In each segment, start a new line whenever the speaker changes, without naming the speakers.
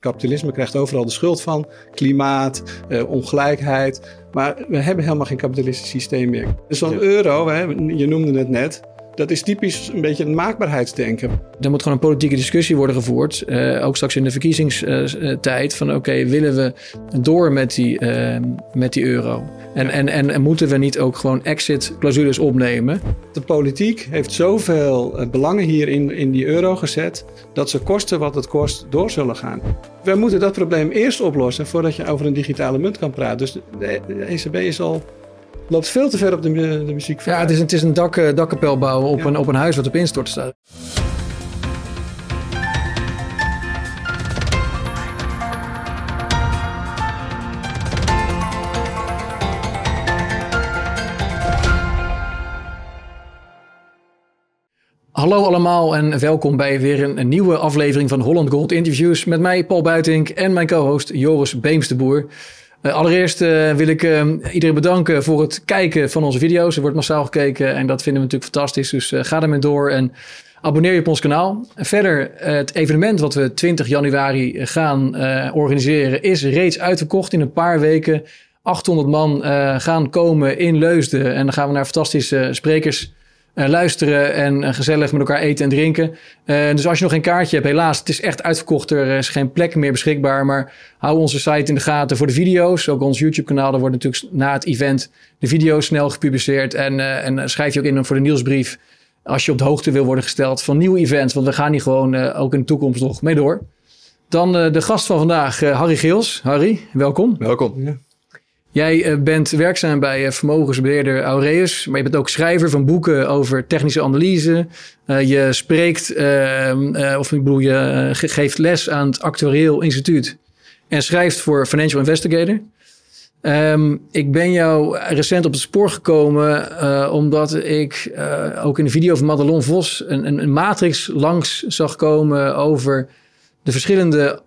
Kapitalisme krijgt overal de schuld van. Klimaat, eh, ongelijkheid. Maar we hebben helemaal geen kapitalistisch systeem meer. Dus zo'n euro, hè, je noemde het net. Dat is typisch een beetje een maakbaarheidsdenken.
Er moet gewoon een politieke discussie worden gevoerd. Uh, ook straks in de verkiezingstijd. van oké, willen we door met die, uh, met die euro? En, en, en, en, moeten we niet ook gewoon exit-clausules opnemen?
De politiek heeft zoveel uh, belangen hier in, in die euro gezet. dat ze kosten wat het kost door zullen gaan. We moeten dat probleem eerst oplossen voordat je over een digitale munt kan praten. Dus de, de ECB is al loopt veel te ver op de, de muziek.
Ja, het is, het is een dak, uh, dakkapel bouwen op, een, op een huis wat op instorten staat. Hallo allemaal en welkom bij weer een, een, nieuwe aflevering van Holland Gold Interviews met mij Paul Buitink en mijn co-host Joris Beemsteboer. Uh, allereerst uh, wil ik uh, iedereen bedanken voor het kijken van onze video's. Er wordt massaal gekeken en dat vinden we natuurlijk fantastisch. Dus ga ermee door en abonneer je op ons kanaal. verder, het evenement wat we 20 januari gaan organiseren is reeds uitverkocht in een paar weken. 800 man gaan komen in Leusden en dan gaan we naar fantastische sprekers luisteren en uh, gezellig met elkaar eten en drinken. Uh, dus als je nog geen kaartje hebt, helaas, het is echt uitverkocht. Er is geen plek meer beschikbaar. Maar hou onze site in de gaten voor de video's. Ook ons YouTube-kanaal. Daar wordt natuurlijk na het event de video's snel gepubliceerd. En, en schrijf je ook in voor de nieuwsbrief. Als je op de hoogte wil worden gesteld van nieuwe events. Want we gaan hier gewoon ook in de toekomst nog mee door. Dan de gast van vandaag, Harry Geels. Harry, welkom.
Welkom. Ja.
Jij eh, bent werkzaam bij eh, vermogensbeheerder Aureus, maar je bent ook schrijver van boeken over technische analyse. Uh, je spreekt, uh, of ik bedoel, je geeft les aan het Actuarieel Instituut en schrijft voor Financial Investigator. Um, ik ben jou recent op het spoor gekomen omdat ik ook in de video van Madelon Vos een, een, een matrix langs zag komen over de verschillende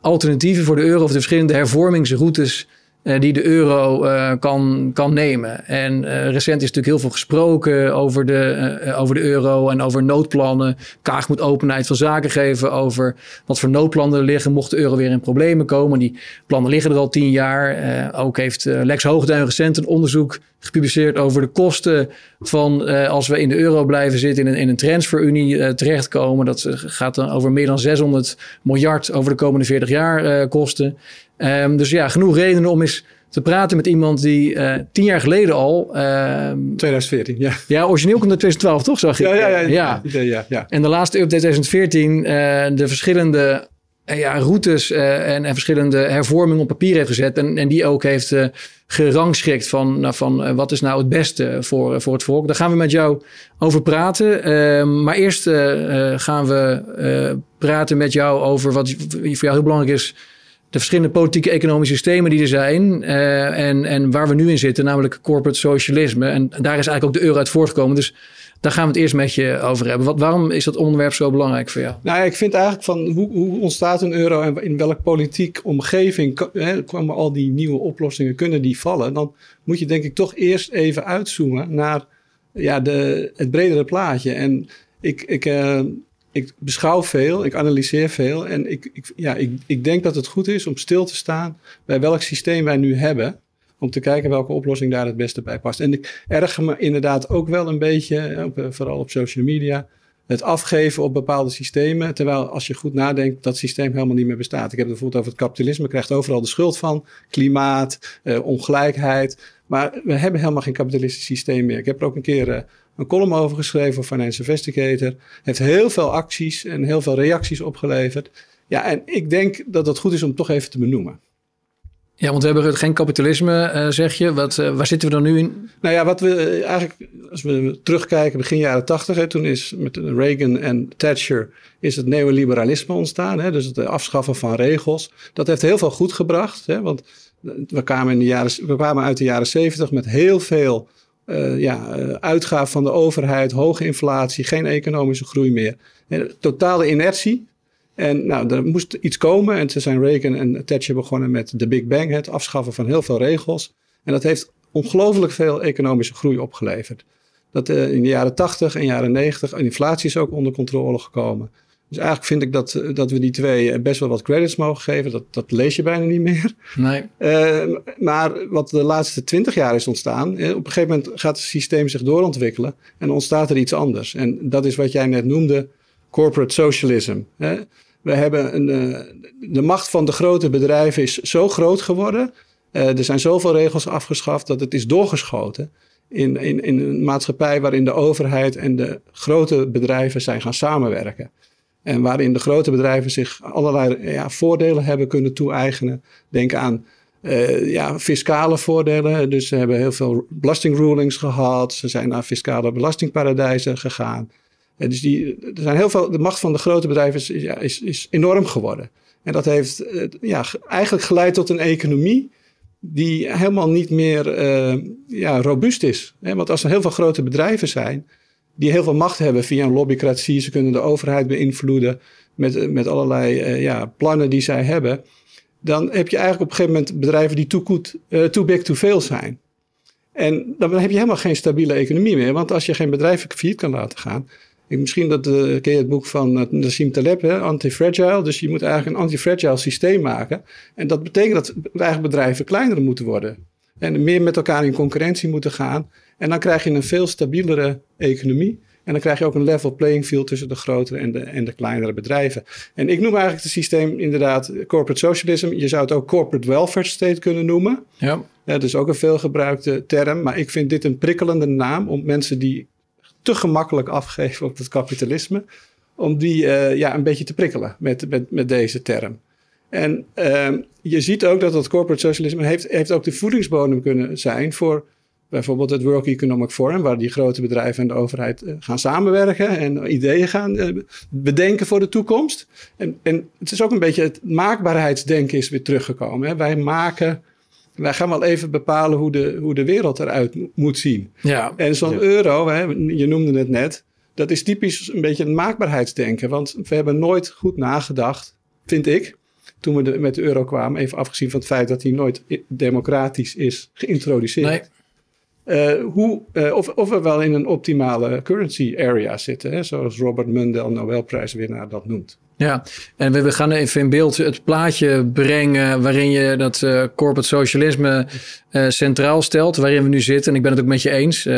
alternatieven voor de euro of de verschillende hervormingsroutes die de euro uh, kan, kan nemen. En uh, recent is natuurlijk heel veel gesproken over de, over de euro en over noodplannen. Kaag moet openheid van zaken geven over wat voor noodplannen er liggen. Mocht de euro weer in problemen komen. Die plannen liggen er al tien jaar. ook heeft Lex Hoogduin recent een onderzoek gepubliceerd over de kosten van als we in de euro blijven zitten in een, in een transferunie terechtkomen. Dat gaat dan over meer dan 600 miljard over de komende 40 jaar kosten. Um, dus ja, genoeg redenen om eens te praten met iemand die uh, tien jaar geleden al...
Uh, 2014, ja.
Ja, origineel komt uit 2012, toch? Zag je?
Ja, ja, ja. ja. ja, ja.
En de laatste update 2014, uh, de verschillende uh, ja, routes en, en, verschillende hervormingen op papier heeft gezet. En, en die ook heeft gerangschikt van, nou, van wat is nou het beste voor, voor het volk. Daar gaan we met jou over praten. Ehm, maar eerst gaan we praten met jou over wat voor jou heel belangrijk is de verschillende politieke economische systemen die er zijn uh, en, en waar we nu in zitten, namelijk corporate socialisme. En daar is eigenlijk ook de euro uit voortgekomen. Dus daar gaan we het eerst met je over hebben. Wat, waarom is dat onderwerp zo belangrijk voor jou?
Nou, ik vind eigenlijk van hoe, hoe ontstaat een euro en in welke politiek omgeving hè, komen al die nieuwe oplossingen, kunnen die vallen? Dan moet je denk ik toch eerst even uitzoomen naar ja, de, het bredere plaatje. En ik, ik, uh, ik beschouw veel, ik analyseer veel en ik, ik, ja, ik, ik denk dat het goed is om stil te staan bij welk systeem wij nu hebben. Om te kijken welke oplossing daar het beste bij past. En ik erger me inderdaad ook wel een beetje, op, vooral op social media, het afgeven op bepaalde systemen. Terwijl als je goed nadenkt, dat systeem helemaal niet meer bestaat. Ik heb het bijvoorbeeld over het kapitalisme, krijgt overal de schuld van. Klimaat, eh, ongelijkheid. Maar we hebben helemaal geen kapitalistisch systeem meer. Ik heb er ook een keer uh, een column over geschreven voor Financial Investigator. Heeft heel veel acties en heel veel reacties opgeleverd. Ja, en ik denk dat het goed is om toch even te benoemen.
Ja, want we hebben geen kapitalisme, uh, zeg je. Wat, uh, waar zitten we dan nu in?
Nou ja, wat we uh, eigenlijk, als we terugkijken, begin jaren tachtig, toen is met Reagan en Thatcher is het neoliberalisme ontstaan. Hè, dus het afschaffen van regels. Dat heeft heel veel goed gebracht. Hè, want we kwamen, in de jaren, we kwamen uit de jaren zeventig met heel veel uh, ja, uh, uitgaven van de overheid, hoge inflatie, geen economische groei meer. Totale inertie. En nou, er moest iets komen. En ze zijn Reagan en Thatcher begonnen met de Big Bang, het afschaffen van heel veel regels. En dat heeft ongelooflijk veel economische groei opgeleverd. Dat uh, in de jaren 80 en jaren 90, inflatie is ook onder controle gekomen. Dus eigenlijk vind ik dat, dat we die twee best wel wat credits mogen geven. Dat, dat lees je bijna niet meer.
Nee.
Uh, maar wat de laatste twintig jaar is ontstaan, op een gegeven moment gaat het systeem zich doorontwikkelen en ontstaat er iets anders. En dat is wat jij net noemde, corporate socialism. Hè? We hebben een, de macht van de grote bedrijven is zo groot geworden. Uh, er zijn zoveel regels afgeschaft dat het is doorgeschoten in, in, in een maatschappij waarin de overheid en de grote bedrijven zijn gaan samenwerken. En waarin de grote bedrijven zich allerlei ja, voordelen hebben kunnen toe-eigenen. Denk aan uh, ja, fiscale voordelen. Dus ze hebben heel veel belastingrulings gehad. Ze zijn naar fiscale belastingparadijzen gegaan. En dus die, er zijn heel veel, de macht van de grote bedrijven is, is, enorm geworden. En dat heeft uh, ja, eigenlijk geleid tot een economie die helemaal niet meer ja, robuust is. Want als er heel veel grote bedrijven zijn die heel veel macht hebben via een lobbycratie, ze kunnen de overheid beïnvloeden met, met allerlei uh, ja, plannen die zij hebben, dan heb je eigenlijk op een gegeven moment bedrijven die too, good, uh, too big to fail zijn. En dan heb je helemaal geen stabiele economie meer, want als je geen bedrijven failliet kan laten gaan, Misschien dat, uh, ken je het boek van Nassim Taleb, Anti-Fragile. Dus je moet eigenlijk een anti-fragile systeem maken. En dat betekent dat eigen bedrijven kleiner moeten worden. En meer met elkaar in concurrentie moeten gaan. En dan krijg je een veel stabielere economie. En dan krijg je ook een level playing field tussen de grotere en de, en de kleinere bedrijven. En ik noem eigenlijk het systeem inderdaad corporate socialism. Je zou het ook corporate welfare state kunnen noemen.
Ja.
ja dat is ook een veelgebruikte term. Maar ik vind dit een prikkelende naam om mensen die te gemakkelijk afgeven op het kapitalisme. Om die uh, ja, een beetje te prikkelen met, met, met deze term. En uh, je ziet ook dat dat corporate socialisme heeft, heeft ook de voedingsbodem kunnen zijn voor bijvoorbeeld het World Economic Forum, waar die grote bedrijven en de overheid uh, gaan samenwerken en ideeën gaan uh, bedenken voor de toekomst. En, en het is ook een beetje het maakbaarheidsdenken is weer teruggekomen. Hè. Wij maken wij gaan wel even bepalen hoe de, hoe de wereld eruit moet zien.
Ja.
En zo'n euro, hè, je noemde het net, dat is typisch een beetje een maakbaarheidsdenken. Want we hebben nooit goed nagedacht, vind ik, toen we de, met de euro kwamen, even afgezien van het feit dat hij nooit democratisch is geïntroduceerd.
Nee.
Uh, hoe, uh, of, of we wel in een optimale currency area zitten, hè, zoals Robert Mundell, Nobelprijswinnaar, dat noemt.
Ja, en we, we gaan even in beeld het plaatje brengen waarin je dat uh, corporate socialisme centraal stelt, waarin we nu zitten. En ik ben het ook met je eens.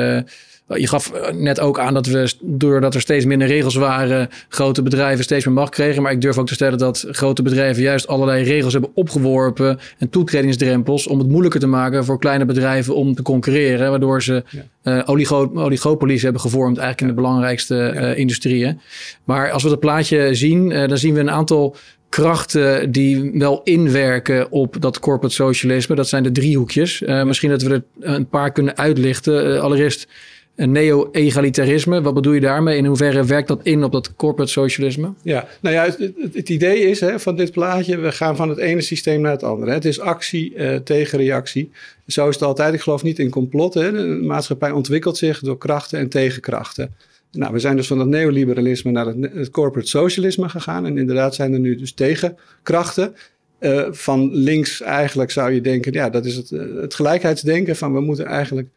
Je gaf net ook aan dat we, doordat er steeds minder regels waren, grote bedrijven steeds meer macht kregen. Maar ik durf ook te stellen dat grote bedrijven juist allerlei regels hebben opgeworpen en toetredingsdrempels om het moeilijker te maken voor kleine bedrijven om te concurreren. Waardoor ze ja. uh, oligo oligopolies hebben gevormd, eigenlijk in de belangrijkste uh, industrieën. Maar als we dat plaatje zien, uh, dan zien we een aantal krachten die wel inwerken op dat corporate socialisme. Dat zijn de driehoekjes. misschien dat we er een paar kunnen uitlichten. allereerst een neo-egalitarisme. Wat bedoel je daarmee? In hoeverre werkt dat in op dat corporate socialisme?
Ja, nou ja, het, het idee is hè, van dit plaatje, we gaan van het ene systeem naar het andere. Het is actie uh, tegen reactie. Zo is het altijd. Ik geloof niet in complot. Hè. De maatschappij ontwikkelt zich door krachten en tegenkrachten. Nou, we zijn dus van het neoliberalisme naar het, corporate socialisme gegaan. En inderdaad zijn er nu dus tegenkrachten. Uh, van links eigenlijk zou je denken, ja, dat is het, het gelijkheidsdenken van we moeten eigenlijk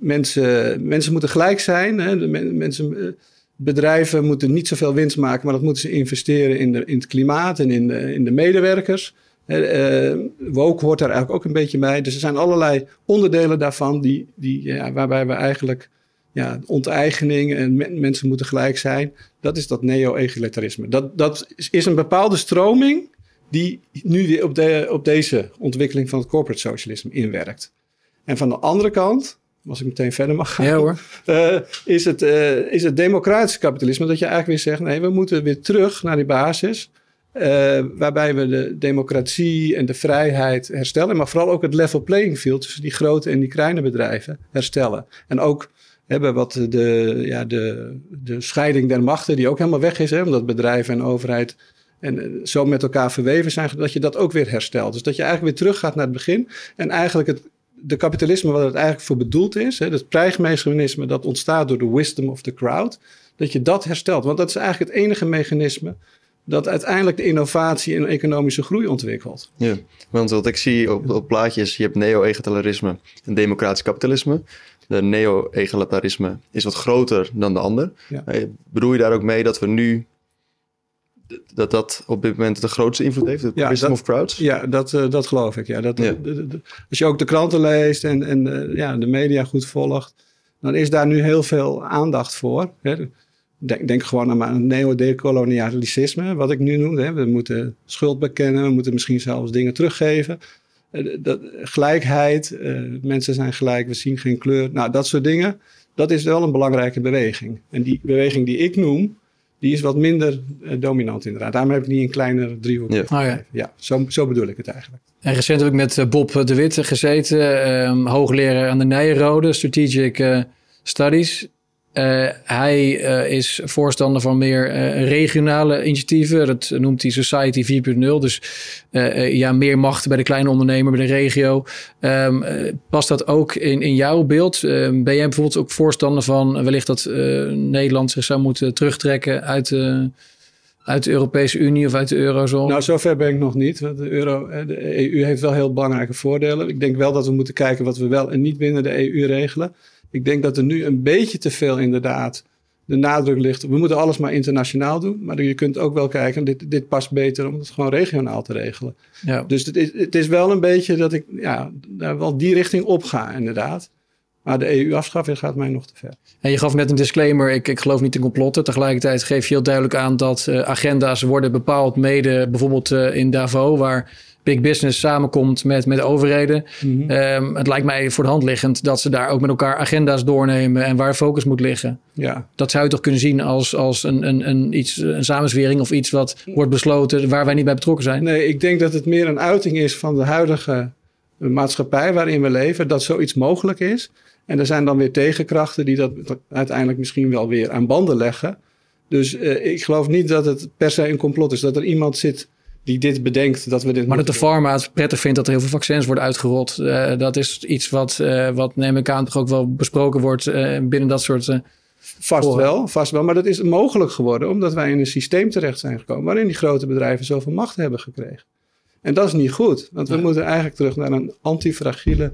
mensen, mensen moeten gelijk zijn. Hè? De mensen, eh, bedrijven moeten niet zoveel winst maken, maar dat moeten ze investeren in, de, in het klimaat en in de, in de medewerkers. Uh, woke hoort daar eigenlijk ook een beetje bij. Dus er zijn allerlei onderdelen daarvan die, die, ja, waarbij we eigenlijk ja, onteigening en mensen moeten gelijk zijn. Dat is dat neo-egalitarisme. Dat, dat is een bepaalde stroming die nu weer op, de, op deze ontwikkeling van het corporate socialisme inwerkt. En van de andere kant als ik meteen verder mag gaan,
ja, hoor.
Uh, is, het, uh, is het democratische kapitalisme. Dat je eigenlijk weer zegt, nee, we moeten weer terug naar die basis. Uh, waarbij we de democratie en de vrijheid herstellen. Maar vooral ook het level playing field tussen die grote en die kleine bedrijven herstellen. En ook hebben wat de, ja, de, de scheiding der machten, die ook helemaal weg is. Hè, omdat bedrijven en overheid en zo met elkaar verweven zijn, dat je dat ook weer herstelt. Dus dat je eigenlijk weer teruggaat naar het begin. En eigenlijk het de kapitalisme, wat het eigenlijk voor bedoeld is, hè, het prijsmechanisme dat ontstaat door de wisdom of the crowd, dat je dat herstelt. Want dat is eigenlijk het enige mechanisme dat uiteindelijk de innovatie en economische groei ontwikkelt.
Ja, want wat ik zie op, op plaatjes, je hebt neo-egalitarisme en democratisch kapitalisme. De neo-egalitarisme is wat groter dan de ander. Ja. Bedoel je daar ook mee dat we nu dat dat op dit moment de grootste invloed heeft? De
Ja,
wisdom
dat-
of crowds?
Ja, dat, eh, dat geloof ik. Ja, dat,
Ja.
de- de- de- als je ook de kranten leest en, en eh, ja, de media goed volgt, dan is daar nu heel veel aandacht voor. Hè. Denk, denk gewoon aan het neodecolonialisme, wat ik nu noemde. Hè. We moeten schuld bekennen, we moeten misschien zelfs dingen teruggeven. Eh, dat, gelijkheid, mensen zijn gelijk, we zien geen kleur. Nou, dat soort dingen, dat is wel een belangrijke beweging. En die beweging die ik noem, die is wat minder eh, dominant inderdaad. Daarom heb ik niet een kleiner driehoek.
Ja.
Oh ja.
Ja, zo, zo bedoel ik het eigenlijk.
En recent heb ik met eh, Bob de Witte gezeten, ehm, hoogleraar aan de Nijrode, Strategic eh, Studies. Eh, hij eh, is voorstander van meer eh, regionale initiatieven. Dat noemt hij Society 4.0. Dus ja, meer macht bij de kleine ondernemer, bij de regio. Eh, past dat ook in, in jouw beeld? Ehm, ben jij bijvoorbeeld ook voorstander van wellicht dat Nederland zich zou moeten terugtrekken uit, de uit de Europese Unie of uit de eurozone?
Nou, zover ben ik nog niet. De, euro, de EU heeft wel heel belangrijke voordelen. Ik denk wel dat we moeten kijken wat we wel en niet binnen de EU regelen. Ik denk dat er nu een beetje te veel inderdaad de nadruk ligt. We moeten alles maar internationaal doen. Maar je kunt ook wel kijken, dit, dit past beter om het gewoon regionaal te regelen.
ja.
Dus het is, het is wel een beetje dat ik ja, daar wel die richting op ga inderdaad. Maar de EU-afschaffing gaat mij nog te ver.
En je gaf net een disclaimer, ik, ik geloof niet in complotten. Tegelijkertijd geef je heel duidelijk aan dat eh, agenda's worden bepaald mede bijvoorbeeld eh, in Davos, waar big business samenkomt met, met overheden. Ehm, het lijkt mij voor de hand liggend dat ze daar ook met elkaar agenda's doornemen en waar focus moet liggen.
Ja,
Dat zou je toch kunnen zien als, als een, een, een, iets, een samenzwering of iets wat wordt besloten waar wij niet bij betrokken zijn.
Nee, ik denk dat het meer een uiting is van de huidige maatschappij waarin we leven, dat zoiets mogelijk is. En er zijn dan weer tegenkrachten die dat uiteindelijk misschien wel weer aan banden leggen. Dus eh, ik geloof niet dat het per se een complot is. Dat er iemand zit die dit bedenkt, dat we dit
Maar dat de pharma het prettig vindt dat er heel veel vaccins worden uitgerold. eh, dat is iets wat, eh, wat neem ik aan toch ook wel besproken wordt eh, binnen dat soort...
Vast wel, vast wel. Maar dat is mogelijk geworden omdat wij in een systeem terecht zijn gekomen waarin die grote bedrijven zoveel macht hebben gekregen. En dat is niet goed, want we moeten eigenlijk terug naar een antifragiele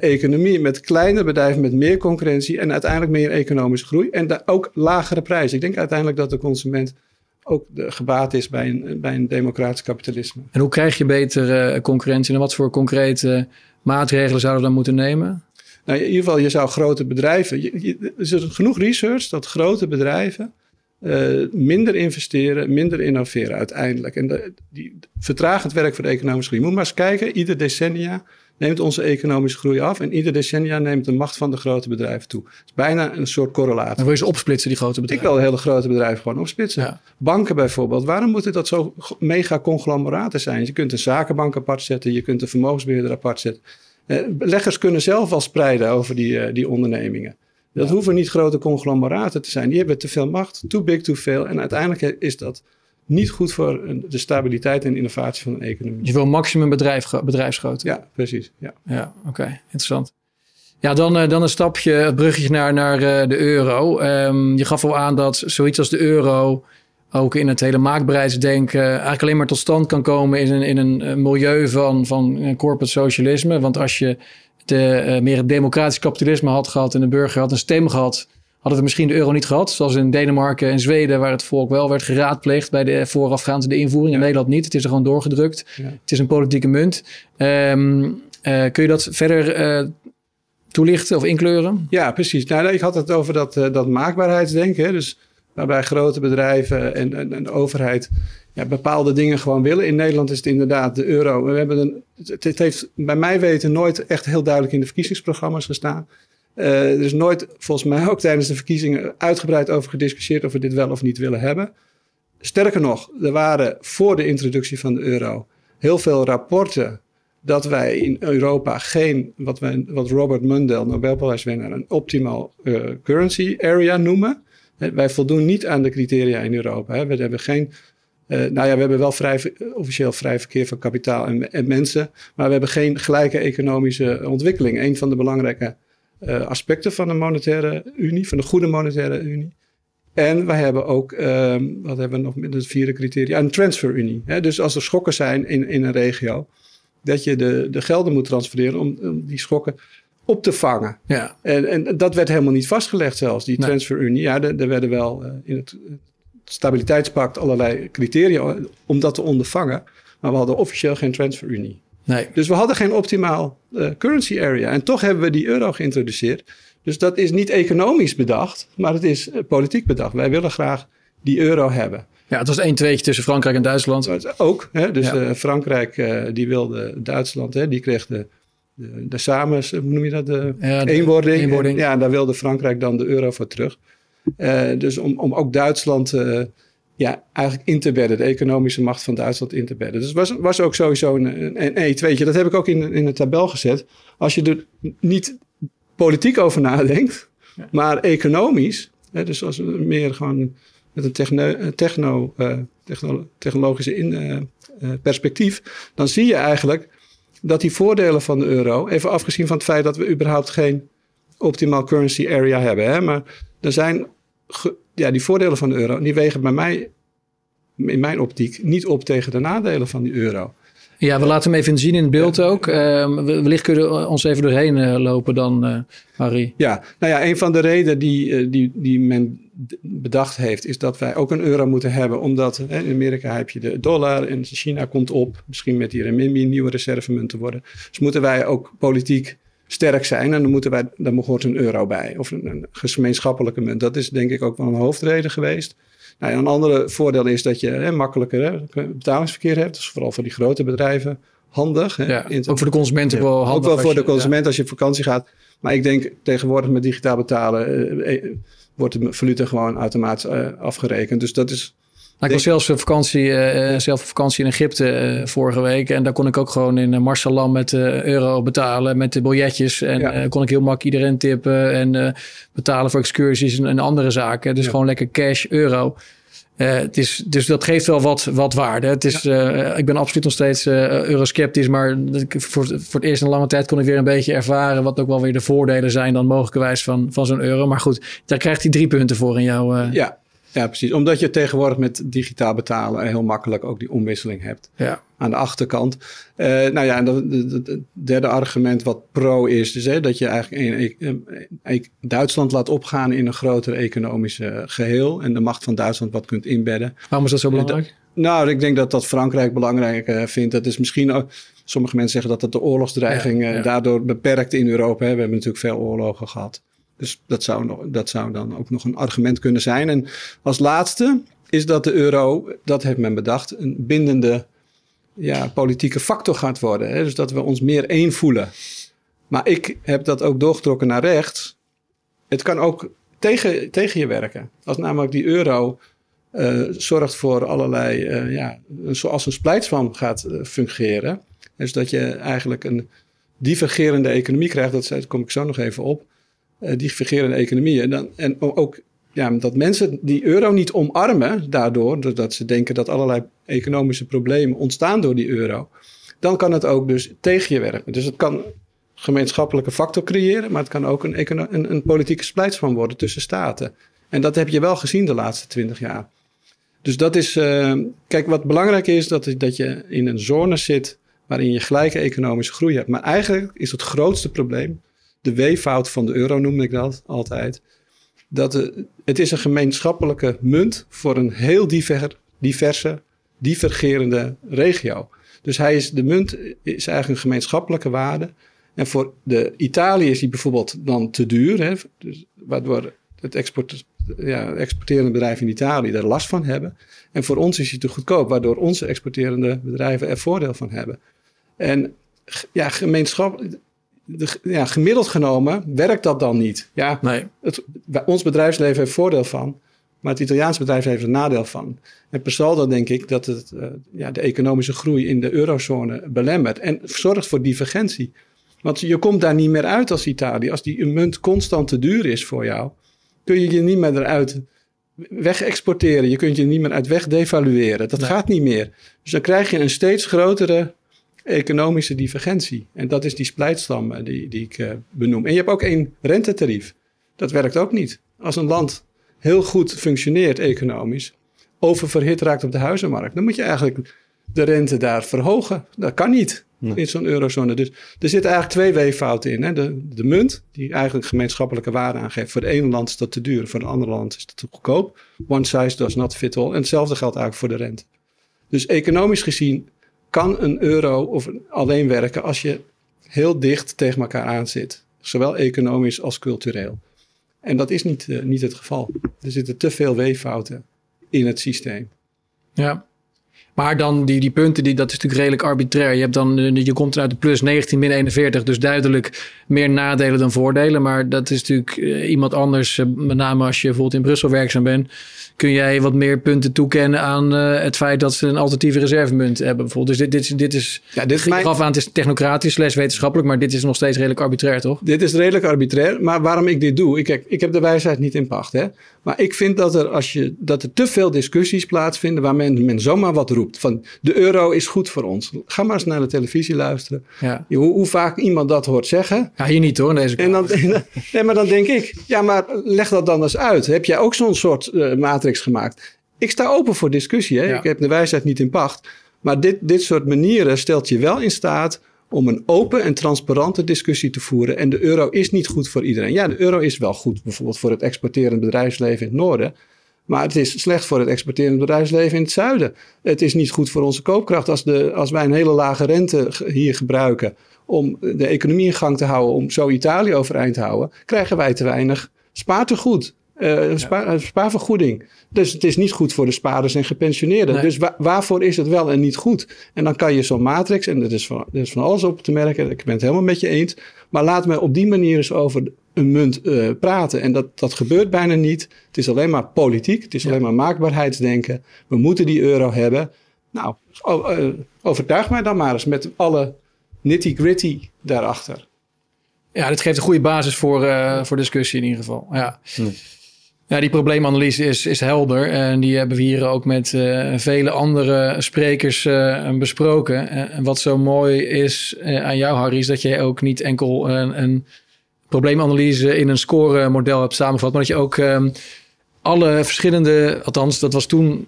economie met kleine bedrijven met meer concurrentie en uiteindelijk meer economische groei en ook lagere prijzen. Ik denk uiteindelijk dat de consument ook de gebaat is bij een, bij een democratisch kapitalisme.
En hoe krijg je betere concurrentie en wat voor concrete maatregelen zouden we dan moeten nemen?
Nou, in ieder geval, je zou grote bedrijven. je- je- er is genoeg research dat grote bedrijven eh, minder investeren, minder innoveren uiteindelijk. En de, die vertraagt het werk voor de economische groei. Je moet maar eens kijken, ieder decennia neemt onze economische groei af. En ieder decennia neemt de macht van de grote bedrijven toe. Het is bijna een soort correlatie.
Dan wil je ze opsplitsen, die grote
Ik
bedrijven.
wil hele grote bedrijven gewoon opsplitsen.
Ja.
Banken bijvoorbeeld. Waarom moeten dat zo mega conglomeraten zijn? Je kunt een zakenbank apart zetten. Je kunt een vermogensbeheerder apart zetten. Eh, beleggers kunnen zelf al spreiden over die, eh, die ondernemingen. Dat hoeven niet grote conglomeraten te zijn. Die hebben te veel macht. Too big, too veel. En uiteindelijk is dat niet goed voor de stabiliteit en innovatie van een economie.
Je wil maximum bedrijf, bedrijfsgrootte.
Ja, precies. Ja.
Ja, oké, interessant. Ja, dan, eh, dan een stapje, het bruggetje naar, naar eh, de euro. Ehm, je gaf al aan dat zoiets als de euro ook in het hele maakbaarheidsdenken eigenlijk alleen maar tot stand kan komen in een, in een eh, milieu van, van corporate socialisme. Want als je de, meer het democratisch kapitalisme had gehad en de burger had een stem gehad, hadden we misschien de euro niet gehad. Zoals in Denemarken en Zweden, waar het volk wel werd geraadpleegd bij de voorafgaande de invoering. In. Nederland niet. Het is er gewoon doorgedrukt.
Ja.
Het is een politieke munt. Ehm, eh, kun je dat verder eh, toelichten of inkleuren?
Ja, precies. Nou, ik had het over dat, eh, dat maakbaarheidsdenken. Dus waarbij grote bedrijven en, en, overheid ja, bepaalde dingen gewoon willen. In Nederland is het inderdaad de euro. We hebben een, het, het heeft bij mij weten nooit echt heel duidelijk in de verkiezingsprogramma's gestaan. Eh, er is nooit, volgens mij ook tijdens de verkiezingen, uitgebreid over gediscussieerd of we dit wel of niet willen hebben. Sterker nog, er waren voor de introductie van de euro heel veel rapporten dat wij in Europa geen, wat, wij, wat Robert Mundell, Nobelprijswinnaar, een optimal eh, currency area noemen. Wij voldoen niet aan de criteria in Europa. Hè. We hebben geen, eh, nou ja, we hebben wel vrij, officieel vrij verkeer van kapitaal en, en mensen, maar we hebben geen gelijke economische ontwikkeling. Een van de belangrijke eh, aspecten van de monetaire unie, van de goede monetaire unie. En we hebben ook, ehm, wat hebben we nog met het vierde criteria, een transferunie. Hè? Dus als er schokken zijn in, in een regio, dat je de, de gelden moet transfereren om, om die schokken op te vangen.
Ja,
En, en dat werd helemaal niet vastgelegd zelfs, die
Nee.
transferunie. Ja, er, er werden wel eh, in het stabiliteitspact allerlei criteria om dat te ondervangen. Maar we hadden officieel geen transferunie.
Nee.
Dus we hadden geen optimaal uh, currency area. En toch hebben we die euro geïntroduceerd. Dus dat is niet economisch bedacht, maar het is uh, politiek bedacht. Wij willen graag die euro hebben.
Ja, het was één tweetje tussen Frankrijk en Duitsland.
Ook, hè? dus ja. uh, Frankrijk die wilde Duitsland, hè? die kreeg de, de, de samen, hoe noem je dat, de,
ja,
de eenwording.
eenwording.
Ja, daar wilde Frankrijk dan de euro voor terug. dus om, om ook Duitsland ja, eigenlijk in te bedden, de economische macht van Duitsland in te bedden. Dus was, was ook sowieso een, een, een tweetje. Dat heb ik ook in, in de tabel gezet. Als je er niet politiek over nadenkt, ja. maar economisch, hè, dus als meer gewoon met een techno, techno, uh, techno technologische in, uh, uh, perspectief, dan zie je eigenlijk dat die voordelen van de euro, even afgezien van het feit dat we überhaupt geen optimal currency area hebben, hè, maar er zijn ja, die voordelen van de euro, die wegen bij mij, in mijn optiek, niet op tegen de nadelen van die euro.
Ja, we laten hem even zien in het beeld ja. ook. Uh, wellicht kunnen we ons even doorheen uh, lopen dan, uh, Harry.
Ja, nou ja, een van de redenen die, die, die men bedacht heeft, is dat wij ook een euro moeten hebben. Omdat hè, in Amerika heb je de dollar en China komt op. Misschien met die renminbi een nieuwe reservemunt te worden. Dus moeten wij ook politiek sterk zijn. En dan, moeten wij, dan hoort een euro bij. Of een, een gemeenschappelijke munt. Dat is denk ik ook wel een hoofdreden geweest. Nou, een andere voordeel is dat je hè, makkelijker hè, betalingsverkeer hebt. Dus vooral voor die grote bedrijven handig. Hè.
Ja, ook voor de consument ook wel handig.
Ook wel voor je, de consument ja. als je op vakantie gaat. Maar ik denk tegenwoordig met digitaal betalen eh, wordt de valuta gewoon automatisch uh, afgerekend. Dus dat is
ik was zelfs op vakantie, uh, zelf op vakantie in Egypte uh, vorige week. En daar kon ik ook gewoon in uh, Marsalam met euro betalen met de biljetjes. En ja. kon ik heel makkelijk iedereen tippen en betalen voor excursies en, en andere zaken. Dus ja. gewoon lekker cash, euro. het is, dus dat geeft wel wat, wat waarde. Het is, ja. ik ben absoluut nog steeds eurosceptisch. Maar voor, voor het eerst in een lange tijd kon ik weer een beetje ervaren... wat ook wel weer de voordelen zijn dan mogelijkerwijs van, van zo'n euro. Maar goed, daar krijgt hij drie punten voor in jouw...
ja. Ja, precies. Omdat je tegenwoordig met digitaal betalen heel makkelijk ook die omwisseling hebt.
Ja.
Aan de achterkant. Uh, nou ja, en het derde argument wat pro is, is hè, dat je eigenlijk een, een, een, Duitsland laat opgaan in een groter economische geheel. En de macht van Duitsland wat kunt inbedden.
Waarom is dat zo belangrijk?
Dat, nou, ik denk dat dat Frankrijk belangrijk uh, vindt. Dat is misschien ook. Sommige mensen zeggen dat dat de oorlogsdreiging ja, ja. daardoor beperkt in Europa. Hè. We hebben natuurlijk veel oorlogen gehad. Dus dat zou, nog, dat zou dan ook nog een argument kunnen zijn. En als laatste is dat de euro, dat heeft men bedacht, een bindende ja, politieke factor gaat worden. Hè? Dus dat we ons meer één voelen. Maar ik heb dat ook doorgetrokken naar rechts. Het kan ook tegen, tegen je werken. Als namelijk die euro uh, zorgt voor allerlei, uh, ja, zoals een splijtswam gaat uh, fungeren. Dus dat je eigenlijk een divergerende economie krijgt. Dat daar kom ik zo nog even op uh, die vergerende economieën. En, dan, en ook ja, dat mensen die euro niet omarmen daardoor, doordat ze denken dat allerlei economische problemen ontstaan door die euro, dan kan het ook dus tegen je werken. Dus het kan gemeenschappelijke factor creëren, maar het kan ook een, een, een politieke splijtswam worden tussen staten. En dat heb je wel gezien de laatste twintig jaar. Dus dat is, uh, kijk, wat belangrijk is, dat, dat je in een zone zit waarin je gelijke economische groei hebt. Maar eigenlijk is het grootste probleem de weeffout van de euro noem ik dat altijd. Dat het is een gemeenschappelijke munt voor een heel diver, diverse, divergerende regio. Dus hij is, de munt is eigenlijk een gemeenschappelijke waarde. En voor de Italië is die bijvoorbeeld dan te duur, hè, dus waardoor het export, ja, exporterende bedrijven in Italië er last van hebben. En voor ons is hij te goedkoop, waardoor onze exporterende bedrijven er voordeel van hebben. En ja, gemeenschap, de, ja, gemiddeld genomen werkt dat dan niet. Ja,
nee.
het, ons bedrijfsleven heeft voordeel van, maar het Italiaans bedrijf heeft er nadeel van. En per saldo denk ik dat het uh, ja, de economische groei in de eurozone belemmert en zorgt voor divergentie. Want je komt daar niet meer uit als Italië. Als die munt constant te duur is voor jou, kun je je niet meer eruit weg exporteren. Je kunt je niet meer uit weg devalueren. Dat nee. gaat niet meer. Dus dan krijg je een steeds grotere economische divergentie. En dat is die splijtstam die, die ik uh, benoem. En je hebt ook één rentetarief. Dat werkt ook niet. Als een land heel goed functioneert economisch, oververhit raakt op de huizenmarkt, dan moet je eigenlijk de rente daar verhogen. Dat kan niet.
Nee.
in zo'n eurozone. Dus er zitten eigenlijk twee weeffouten in. Hè? De, de munt, die eigenlijk gemeenschappelijke waarde aangeeft. Voor het ene land is dat te duur, voor het andere land is dat te goedkoop. One size does not fit all. En hetzelfde geldt eigenlijk voor de rente. Dus economisch gezien kan een euro of alleen werken als je heel dicht tegen elkaar aan zit. Zowel economisch als cultureel. En dat is niet, eh, niet het geval. Er zitten te veel weeffouten in het systeem.
Ja. Maar dan die, die punten, die, dat is natuurlijk redelijk arbitrair. Je, hebt dan, eh, je komt uit de plus 19 min 41, dus duidelijk meer nadelen dan voordelen. Maar dat is natuurlijk eh, iemand anders, met name als je bijvoorbeeld in Brussel werkzaam bent. Kun jij wat meer punten toekennen aan eh, het feit dat ze een alternatieve reservemunt hebben bijvoorbeeld. Dus dit, dit, is- dit is,
Ja, dit mijn-
gaf aan, het is technocratisch slash wetenschappelijk, maar dit is nog steeds redelijk arbitrair, toch?
Dit is redelijk arbitrair, maar waarom ik dit doe, ik, kijk, ik heb de wijsheid niet in pacht. Hè? Maar ik vind dat er, als je, dat er te veel discussies plaatsvinden waar men, men zomaar wat roept. Van de euro is goed voor ons. Ga maar eens naar de televisie luisteren.
Ja.
Hoe, hoe vaak iemand dat hoort zeggen.
ja, hier niet hoor, in deze
En dan, nee, maar dan denk ik, ja, maar leg dat dan eens uit. Heb jij ook zo'n soort eh, gemaakt? Ik sta open voor discussie. Hè?
Ja.
Ik heb de wijsheid niet in pacht. Maar dit, dit soort manieren stelt je wel in staat om een open en transparante discussie te voeren. En de euro is niet goed voor iedereen. Ja, de euro is wel goed, bijvoorbeeld voor het exporterend bedrijfsleven in het noorden. Maar het is slecht voor het exporterend bedrijfsleven in het zuiden. Het is niet goed voor onze koopkracht als, de, als wij een hele lage rente hier gebruiken om de economie in gang te houden, om zo Italië overeind te houden, krijgen wij te weinig spaartegoed. Eh spa- eh, spaarvergoeding. Dus het is niet goed voor de spaarders en gepensioneerden.
Nee.
Dus wa- waarvoor is het wel en niet goed? En dan kan je zo'n matrix, en er is, van, er is van alles op te merken, ik ben het helemaal met je eens. Maar laat me op die manier eens over een munt eh, praten. En dat, dat gebeurt bijna niet. Het is alleen maar politiek, het is
Ja.
alleen maar maakbaarheidsdenken. We moeten die euro hebben. Nou, eh, overtuig mij dan maar eens met alle nitty-gritty daarachter.
Ja, dit geeft een goede basis voor, voor discussie in ieder geval. Ja.
Nee.
Die probleemanalyse is, is helder. En die hebben we hier ook met eh, vele andere sprekers eh, besproken. En wat zo mooi is eh, aan jou, Harry, is dat je ook niet enkel een, een probleemanalyse in een scoremodel hebt samengevat, maar dat je ook ehm, alle verschillende, althans, dat was toen,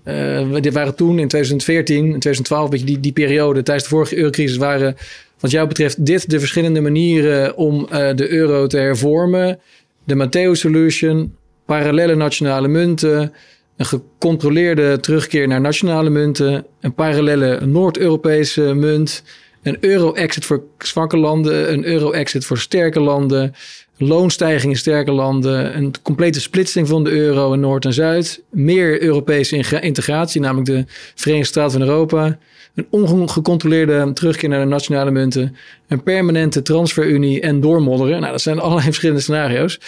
dit waren toen in 2014, in 2012, een beetje die, die periode tijdens de vorige eurocrisis, waren wat jou betreft dit de verschillende manieren om de euro te hervormen. De Matteo Solution, parallele nationale munten, een gecontroleerde terugkeer naar nationale munten, een parallele Noord-Europese munt, een euro-exit voor zwakke landen, een euro-exit voor sterke landen, loonstijging in sterke landen, een complete splitsing van de euro in Noord en Zuid, meer Europese integratie, namelijk de Verenigde Staten van Europa, een ongecontroleerde terugkeer naar de nationale munten, een permanente transferunie en doormodderen. Nou, dat zijn allerlei verschillende scenario's.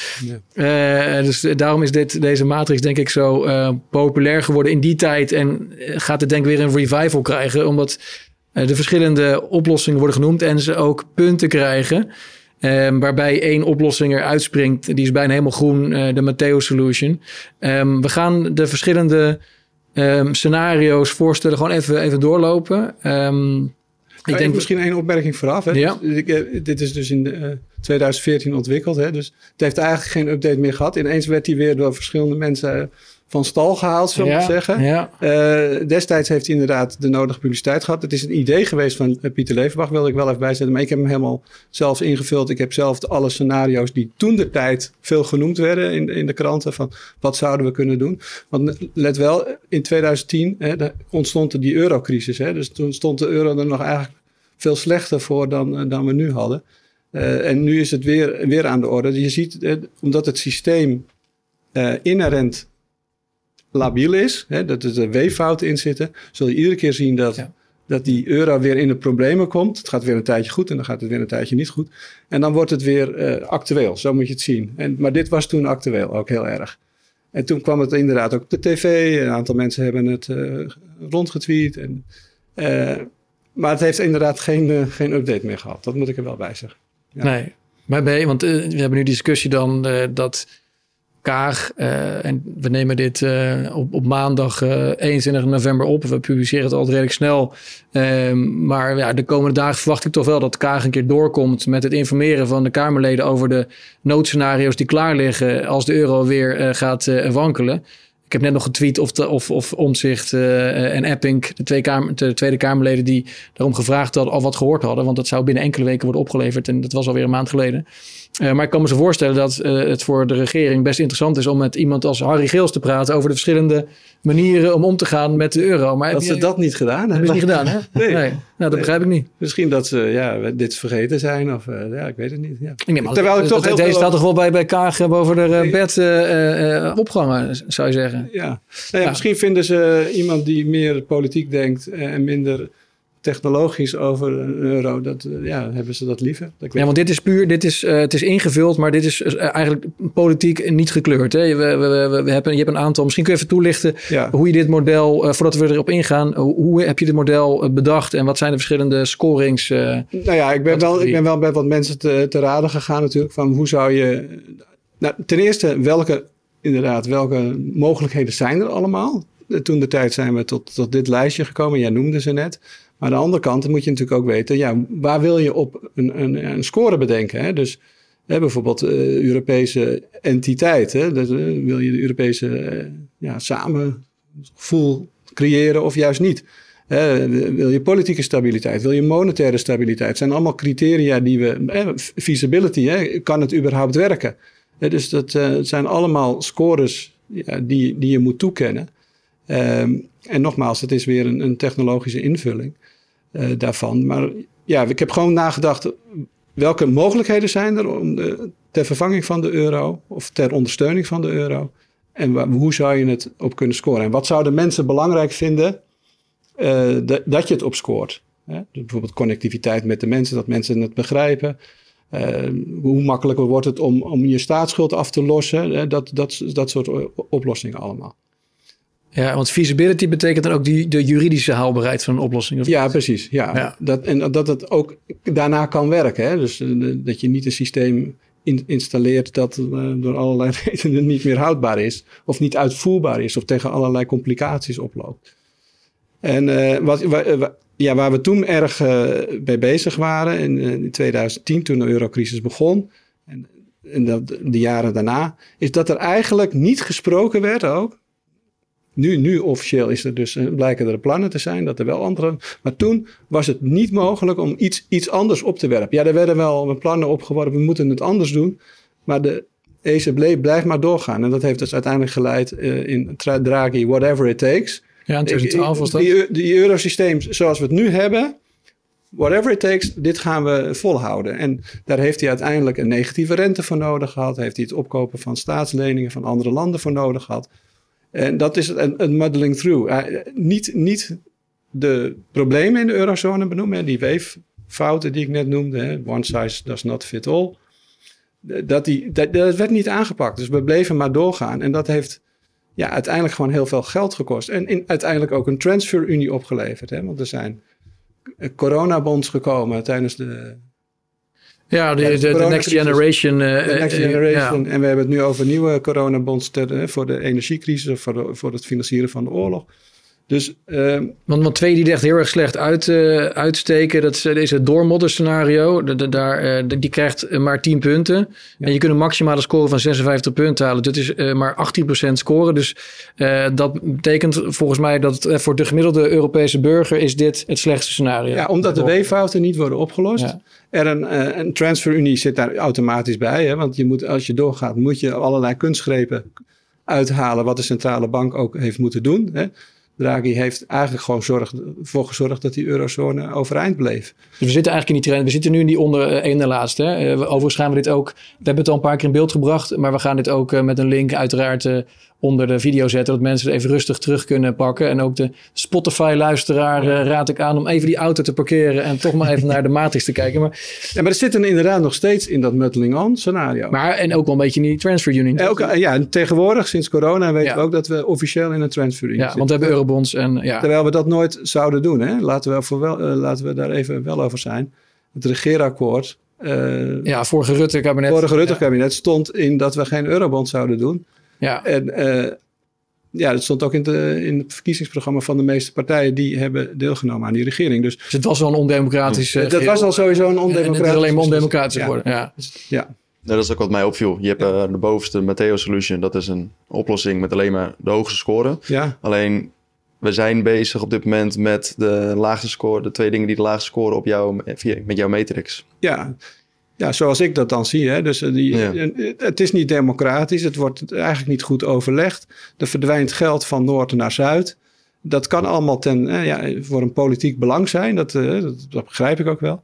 Eh, dus daarom is dit, deze matrix denk ik zo eh, populair geworden in die tijd en eh, gaat het denk ik weer een revival krijgen, omdat de verschillende oplossingen worden genoemd en ze ook punten krijgen. Ehm, waarbij één oplossing er uitspringt. Die is bijna helemaal groen, de Matteo Solution. Ehm, we gaan de verschillende ehm, scenario's voorstellen. Gewoon even, even doorlopen. Ehm,
Ik
denk
misschien één opmerking vooraf. Hè?
Ja.
Dus ik, eh, dit is dus in eh, 2014 ontwikkeld. Hè? Dus het heeft eigenlijk geen update meer gehad. Ineens werd hij weer door verschillende mensen eh, van stal gehaald, zullen we
ja,
zeggen.
Ja,
Eh, destijds heeft hij inderdaad de nodige publiciteit gehad. Het is een idee geweest van eh, Pieter Levenbach, wilde ik wel even bijzetten. Maar ik heb hem helemaal zelf ingevuld. Ik heb zelf alle scenario's die toen de tijd veel genoemd werden in, in de kranten. Van wat zouden we kunnen doen? Want let wel, in 2010 hè, ontstond er die eurocrisis. Hè? Dus toen stond de euro er nog eigenlijk veel slechter voor dan, eh, dan we nu hadden. En nu is het weer, weer aan de orde. Je ziet, eh, omdat het systeem inherent labiel is, hè, dat er de weeffouten in zitten, zul je iedere keer zien dat,
Ja.
dat die euro weer in de problemen komt. Het gaat weer een tijdje goed en dan gaat het weer een tijdje niet goed. En dan wordt het weer eh, actueel, zo moet je het zien. En, maar dit was toen actueel, ook heel erg. En toen kwam het inderdaad ook op de tv. Een aantal mensen hebben het eh, rondgetweet. En, eh, maar het heeft inderdaad geen, geen update meer gehad. Dat moet ik er wel bij zeggen. Ja.
nee. Maar ben, want we hebben nu discussie dan dat Kaag, eh, en we nemen dit eh, op, op maandag eh 21 november op. We publiceren het altijd redelijk snel. Ehm, maar ja, de komende dagen verwacht ik toch wel dat Kaag een keer doorkomt met het informeren van de Kamerleden over de noodscenario's die klaar liggen als de euro weer eh, gaat eh, wankelen. Ik heb net nog getweet of, of, of Omzicht en Epping, de, twee kamer, de Tweede Kamerleden, die daarom gevraagd hadden, al wat gehoord hadden. Want dat zou binnen enkele weken worden opgeleverd. En dat was alweer een maand geleden. Uh, maar ik kan me zo voorstellen dat uh, het voor de regering best interessant is om met iemand als Harry Geels te praten over de verschillende manieren om om te gaan met de euro. Maar
dat ze dat niet gedaan hebben.
Ze niet gedaan, hè? Nee. nee. Nou, dat begrijp ik niet.
Misschien dat ze ja, dit vergeten zijn of ja, ik weet het niet. Ja.
Ik neem Terwijl ik toch heel Deze staat toch wel bij, bij Kaag boven de bed opgangen, zou je zeggen.
Ja, nou ja, ja, misschien vinden ze iemand die meer politiek denkt en minder technologisch over een euro, dat, eh, ja, hebben ze dat liever. Dat
ja, want dit is puur, dit is, uh, het is ingevuld, maar dit is uh, eigenlijk politiek niet gekleurd. Hè? We, we, we, we, hebben, je hebt een aantal, misschien kun je even toelichten ja. hoe je dit model, uh, voordat we erop ingaan, hoe, hoe heb je dit model bedacht en wat zijn de verschillende scorings?
nou ja, ik ben, wel, ik ben wel bij wat mensen te, te raden gegaan natuurlijk, van hoe zou je, nou, ten eerste, welke, inderdaad, welke mogelijkheden zijn er allemaal? Toen de tijd zijn we tot, tot dit lijstje gekomen, jij noemde ze net. Maar aan de andere kant moet je natuurlijk ook weten, ja, waar wil je op een, een, een score bedenken? Hè? Dus hè, bijvoorbeeld uh, Europese entiteit. Hè? Dus, uh, wil je de Europese uh, ja, samengevoel creëren of juist niet? wil je politieke stabiliteit? Wil je monetaire stabiliteit? Het zijn allemaal criteria die we. feasibility, hè? kan het überhaupt werken? dus dat zijn allemaal scores ja, die, die je moet toekennen. Um, en nogmaals, het is weer een, een technologische invulling daarvan. Maar ja, ik heb gewoon nagedacht, welke mogelijkheden zijn er om de, ter vervanging van de euro of ter ondersteuning van de euro? En hoe zou je het op kunnen scoren? En wat zouden mensen belangrijk vinden uh, dat je het op scoort? Hè? Dus bijvoorbeeld connectiviteit met de mensen, dat mensen het begrijpen. Uh, hoe makkelijker wordt het om, om je staatsschuld af te lossen? Dat, dat, dat soort oplossingen allemaal.
Ja, want feasibility betekent dan ook die, de juridische haalbaarheid van een oplossing.
Of ja, precies. Ja. Dat, en dat het ook daarna kan werken. Hè? Dus eh, dat je niet een systeem installeert dat uh, door allerlei redenen niet meer houdbaar is. Of niet uitvoerbaar is. Of tegen allerlei complicaties oploopt. En uh, wat, waar, ja, waar we toen erg bij bezig waren in, in 2010 toen de eurocrisis begon. En, en dat, de jaren daarna. Is dat er eigenlijk niet gesproken werd ook nu, nu officieel is er dus, eh, blijken er plannen te zijn, dat er wel andere. Maar toen was het niet mogelijk om iets, iets anders op te werpen. Ja, er werden wel plannen opgeworpen, we moeten het anders doen. Maar de ECB blijft maar doorgaan. En dat heeft dus uiteindelijk geleid uh, in Draghi, whatever it takes.
Ja, in 2012 was dat.
Die, die eurosysteem zoals we het nu hebben, whatever it takes, dit gaan we volhouden. En daar heeft hij uiteindelijk een negatieve rente voor nodig gehad. Heeft hij het opkopen van staatsleningen van andere landen voor nodig gehad. En dat is een, een muddling through. Niet, niet de problemen in de eurozone benoemen, die weeffouten die ik net noemde, hè, one size does not fit all. Dat, die, dat, dat werd niet aangepakt. Dus we bleven maar doorgaan. En dat heeft ja, uiteindelijk gewoon heel veel geld gekost. En in, uiteindelijk ook een transferunie opgeleverd. Hè? Want er zijn coronabonds gekomen tijdens de
ja, de, de, Next Generation. Uh,
Next Generation. En we hebben het nu over nieuwe coronabonds ter, voor de energiecrisis of voor, de, voor het financieren van de oorlog. Dus, uh,
want, want twee die echt heel erg slecht uit, uh, uitsteken, dat is, is het doormodder scenario. De, de, daar, uh, die krijgt maar 10 punten. Ja. En je kunt een maximale score van 56 punten halen. Dat is maar 18% scoren. Dus dat betekent volgens mij dat voor de gemiddelde Europese burger is dit het slechtste scenario.
Ja, omdat de weeffouten niet worden opgelost. Ja. Er een, een transferunie zit daar automatisch bij. Hè? Want je moet, als je doorgaat, moet je allerlei kunstgrepen uithalen wat de centrale bank ook heeft moeten doen. Hè? Draghi heeft eigenlijk gewoon zorg, voor gezorgd dat die eurozone overeind bleef.
Dus we zitten eigenlijk in die trend. We zitten nu in die onder uh, ene laatste. Hè? Uh, overigens gaan we dit ook. We hebben het al een paar keer in beeld gebracht. Maar we gaan dit ook uh, met een link uiteraard onder de video zetten. Dat mensen het even rustig terug kunnen pakken. En ook de Spotify-luisteraar raad ik aan om even die auto te parkeren. En toch maar even naar de matrix te kijken. Maar,
ja, maar er zitten inderdaad nog steeds in dat muddling on scenario.
Maar en ook wel een beetje in die transfer union.
ja, en tegenwoordig sinds corona weten ja. we ook dat we officieel in een transfer union
Ja, want we hebben eurobonds. En, ja.
Terwijl we dat nooit zouden doen. Hè? Laten, we voor wel, laten we daar even wel over zijn. Het regeerakkoord
uh, ja, vorige Rutte kabinet.
Vorige Rutte ja. kabinet stond in dat we geen eurobond zouden doen.
Ja.
En uh, ja, dat stond ook in, de, in het verkiezingsprogramma van de meeste partijen die hebben deelgenomen aan die regering. Dus,
dus het was wel een ondemocratisch.
Uh, dat was al sowieso een ondemocratisch.
Het is alleen maar ondemocratisch geworden.
Ja. ja.
dat is ook wat mij opviel. Je hebt uh, de bovenste Matteo Solution. Dat is een oplossing met alleen maar de hoogste score.
Ja.
Alleen, we zijn bezig op dit moment met de laagste score. De twee dingen die de laagste scoren op jou, met jouw matrix.
Ja, ja, zoals ik dat dan zie. Hè. Dus die, het is niet democratisch. Het wordt eigenlijk niet goed overlegd. Er verdwijnt geld van noord naar zuid. Dat kan allemaal ten, ja, voor een politiek belang zijn. Dat, dat, dat begrijp ik ook wel.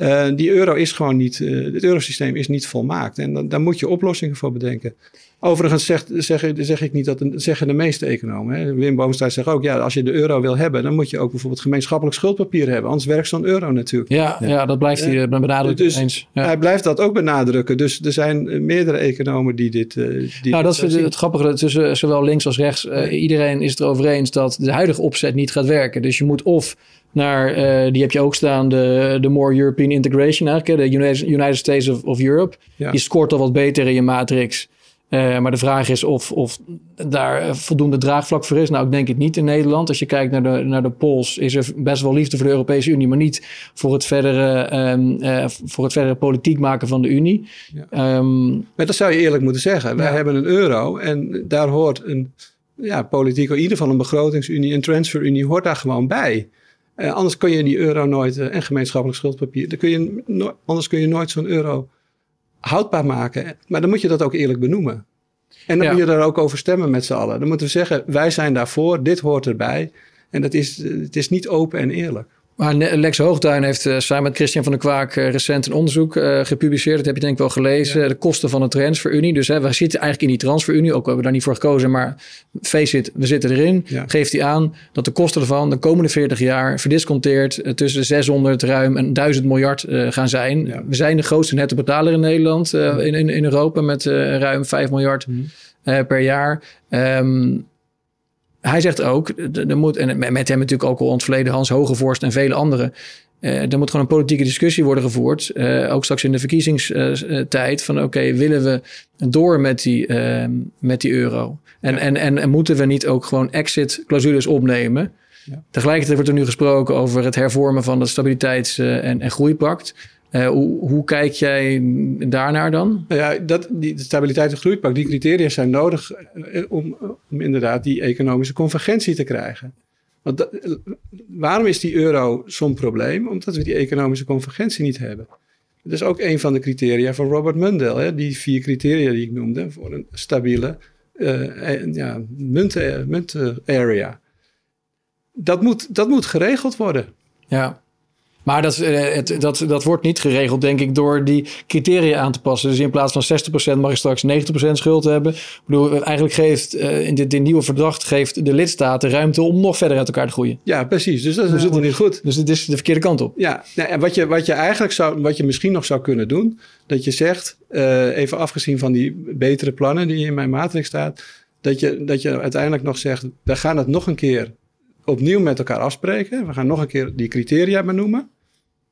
Uh, die euro is gewoon niet, uh, het eurosysteem is niet volmaakt. En dan, daar moet je oplossingen voor bedenken. Overigens zeg, zeg, zeg ik niet dat, zeggen de meeste economen. Hè. Wim Boomstraat zegt ook, ja, als je de euro wil hebben, dan moet je ook bijvoorbeeld gemeenschappelijk schuldpapier hebben. Anders werkt zo'n euro natuurlijk.
Ja, ja. dat blijft hij uh, benadrukken
dus
eens.
Ja. Hij blijft dat ook benadrukken. Dus er zijn meerdere economen die dit. die
nou, dat is het, het grappige tussen zowel links als rechts. iedereen is het erover eens dat de huidige opzet niet gaat werken. Dus je moet of naar, uh, die heb je ook staan, de, de More European Integration eigenlijk, de United, United States of, of Europe. Ja. Die scoort al wat beter in je matrix. Uh, maar de vraag is of, of daar voldoende draagvlak voor is. Nou, ik denk het niet in Nederland. Als je kijkt naar de, naar de polls, is er best wel liefde voor de Europese Unie, maar niet voor het verdere, um, uh, voor het verdere politiek maken van de Unie.
Ja. Um, maar dat zou je eerlijk moeten zeggen. Wij ja. hebben een euro en daar hoort een ja, politiek, in ieder geval een begrotingsunie, een transferunie, hoort daar gewoon bij. Uh, anders kun je die euro nooit, uh, en gemeenschappelijk schuldpapier, dan kun je no anders kun je nooit zo'n euro houdbaar maken. Maar dan moet je dat ook eerlijk benoemen. En dan ja. moet je daar ook over stemmen met z'n allen. Dan moeten we zeggen, wij zijn daarvoor, dit hoort erbij. En dat is, het is niet open en eerlijk.
Maar Lex Hoogduin heeft uh, samen met Christian van der Kwaak uh, recent een onderzoek uh, gepubliceerd. Dat heb je denk ik wel gelezen. Ja. De kosten van de transferunie. Dus hè, we zitten eigenlijk in die transferunie. Ook hebben we daar niet voor gekozen. Maar face it, we zitten erin. Ja. Geeft hij aan dat de kosten ervan de komende 40 jaar verdisconteerd tussen 600 ruim en 1000 miljard gaan zijn. Ja. We zijn de grootste netto betaler in Nederland. in, in, in, Europa met ruim 5 miljard mm. per jaar. Um, hij zegt ook, er moet, en met hem natuurlijk ook al ons verleden Hans Hogevorst en vele anderen. Uh, er moet gewoon een politieke discussie worden gevoerd. Uh, ook straks in de verkiezingstijd. van oké, okay, willen we door met die, uh, met die euro? En, ja. en, en, en, moeten we niet ook gewoon exit-clausules opnemen? Ja. Tegelijkertijd wordt er nu gesproken over het hervormen van het stabiliteits- en, en groeipact. Uh, hoe, hoe, kijk jij daarnaar dan?
Nou ja, dat, die de stabiliteit en groeipact, die criteria zijn nodig om, om inderdaad die economische convergentie te krijgen. Want dat, waarom is die euro zo'n probleem? Omdat we die economische convergentie niet hebben. Dat is ook een van de criteria van Robert Mundell. Hè? Die vier criteria die ik noemde voor een stabiele uh, ja, munt, munt area. Dat moet, dat moet geregeld worden.
Ja. Maar dat, het, dat, dat wordt niet geregeld, denk ik, door die criteria aan te passen. Dus in plaats van 60% mag je straks 90% schuld hebben. Ik bedoel, eigenlijk geeft uh, in dit, dit, nieuwe verdrag geeft de lidstaten ruimte om nog verder uit elkaar te groeien.
Ja, precies. Dus dat is helemaal niet goed.
Dus het is de verkeerde kant op.
Ja, nou, en wat je, wat je eigenlijk zou, wat je misschien nog zou kunnen doen, dat je zegt, uh, even afgezien van die betere plannen die in mijn matrix staat, dat je, dat je uiteindelijk nog zegt, we gaan het nog een keer opnieuw met elkaar afspreken. We gaan nog een keer die criteria benoemen.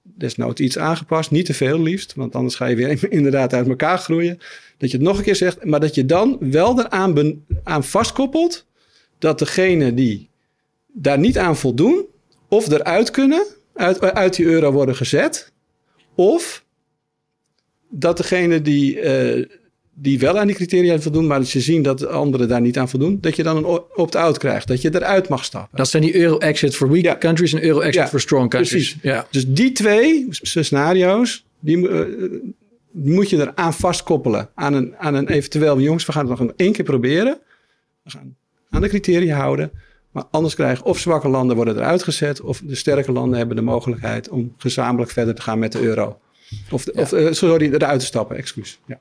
Desnoods iets aangepast, niet te veel liefst, want anders ga je weer inderdaad uit elkaar groeien. Dat je het nog een keer zegt, maar dat je dan wel eraan aan vastkoppelt dat degene die daar niet aan voldoen, of eruit kunnen, uit, uit die euro worden gezet, of dat degene die uh, die wel aan die criteria voldoen, maar als je zien dat anderen daar niet aan voldoen, dat je dan een opt-out krijgt, dat je eruit mag stappen.
Dat zijn die euro-exit for weak ja. countries en euro-exit ja, for strong countries.
Precies. Ja. Dus die twee scenario's, die, uh, die moet je eraan vastkoppelen. Aan een, aan een eventueel, jongens, we gaan het nog één keer proberen. We gaan aan de criteria houden. Maar anders krijgen of zwakke landen worden eruit gezet, of de sterke landen hebben de mogelijkheid om gezamenlijk verder te gaan met de euro. Of, ja. of uh, sorry, eruit te stappen, excuus. Ja.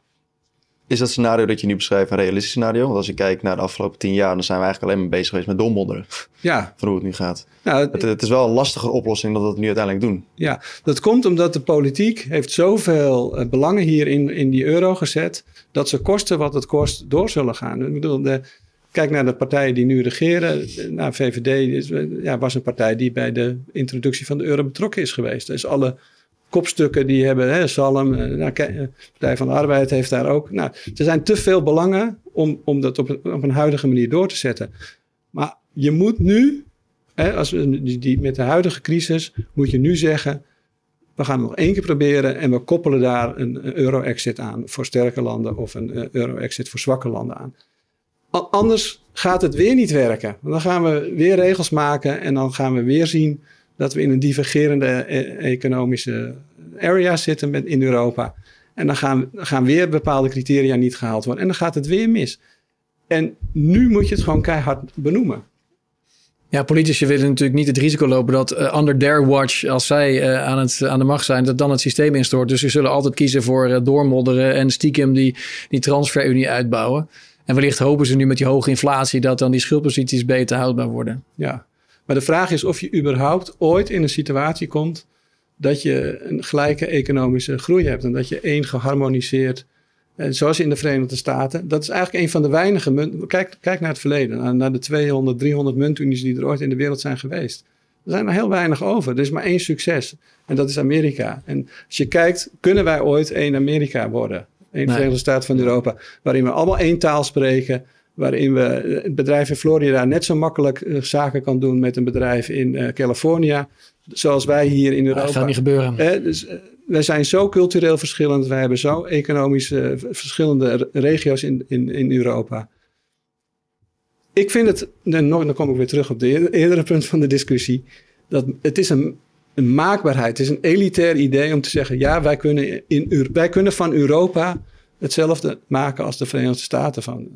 Is dat scenario dat je nu beschrijft een realistisch scenario? Want als je kijkt naar de afgelopen tien jaar, dan zijn we eigenlijk alleen maar bezig geweest met dommonderen.
Ja.
Van hoe het nu gaat. Het, het, is wel een lastige oplossing dat we het nu uiteindelijk doen.
Ja, dat komt omdat de politiek heeft zoveel uh, belangen hier in, in die euro gezet, dat ze kosten wat het kost door zullen gaan. Ik bedoel, de, kijk naar de partijen die nu regeren. Nou, VVD is, ja, was een partij die bij de introductie van de euro betrokken is geweest. Dus alle kopstukken die hebben, hè, Salm, eh, nou, Partij van de Arbeid heeft daar ook. Nou, er zijn te veel belangen om, om dat op een, op een huidige manier door te zetten. Maar je moet nu, hè, als we die, die, met de huidige crisis, moet je nu zeggen, We gaan het nog één keer proberen en we koppelen daar een, euro-exit aan voor sterke landen of een uh, euro-exit voor zwakke landen aan. anders gaat het weer niet werken. Dan gaan we weer regels maken en dan gaan we weer zien dat we in een divergerende e-, economische area zitten met, in Europa. En dan gaan, gaan weer bepaalde criteria niet gehaald worden. En dan gaat het weer mis. En nu moet je het gewoon keihard benoemen.
Ja, politici willen natuurlijk niet het risico lopen dat uh, under their watch, als zij uh, aan, het, aan de macht zijn, dat dan het systeem instort. Dus ze zullen altijd kiezen voor uh, doormodderen en stiekem die, die transferunie uitbouwen. En wellicht hopen ze nu met die hoge inflatie dat dan die schuldposities beter houdbaar worden.
Ja, maar de vraag is of je überhaupt ooit in een situatie komt dat je een gelijke economische groei hebt en dat je één geharmoniseerd, en zoals in de Verenigde Staten, dat is eigenlijk een van de weinige munten. Kijk, kijk naar het verleden, naar de 200, 300 muntunies die er ooit in de wereld zijn geweest. Er zijn er heel weinig over. Er is maar één succes en dat is Amerika. En als je kijkt, kunnen wij ooit één Amerika worden? Eén Verenigde Staten van Europa, waarin we allemaal één taal spreken, waarin we het bedrijf in Florida net zo makkelijk eh, zaken kan doen met een bedrijf in uh, California zoals wij hier in Europa. Dat
gaat niet gebeuren.
Eh, dus, wij zijn zo cultureel verschillend. Wij hebben zo economisch uh, verschillende regio's in, in, in Europa. Ik vind het, dan kom ik weer terug op de eerdere punt van de discussie. Dat het is een, een maakbaarheid. Het is een elitair idee om te zeggen: ja, wij kunnen, in, wij kunnen van Europa hetzelfde maken als de Verenigde Staten. Van,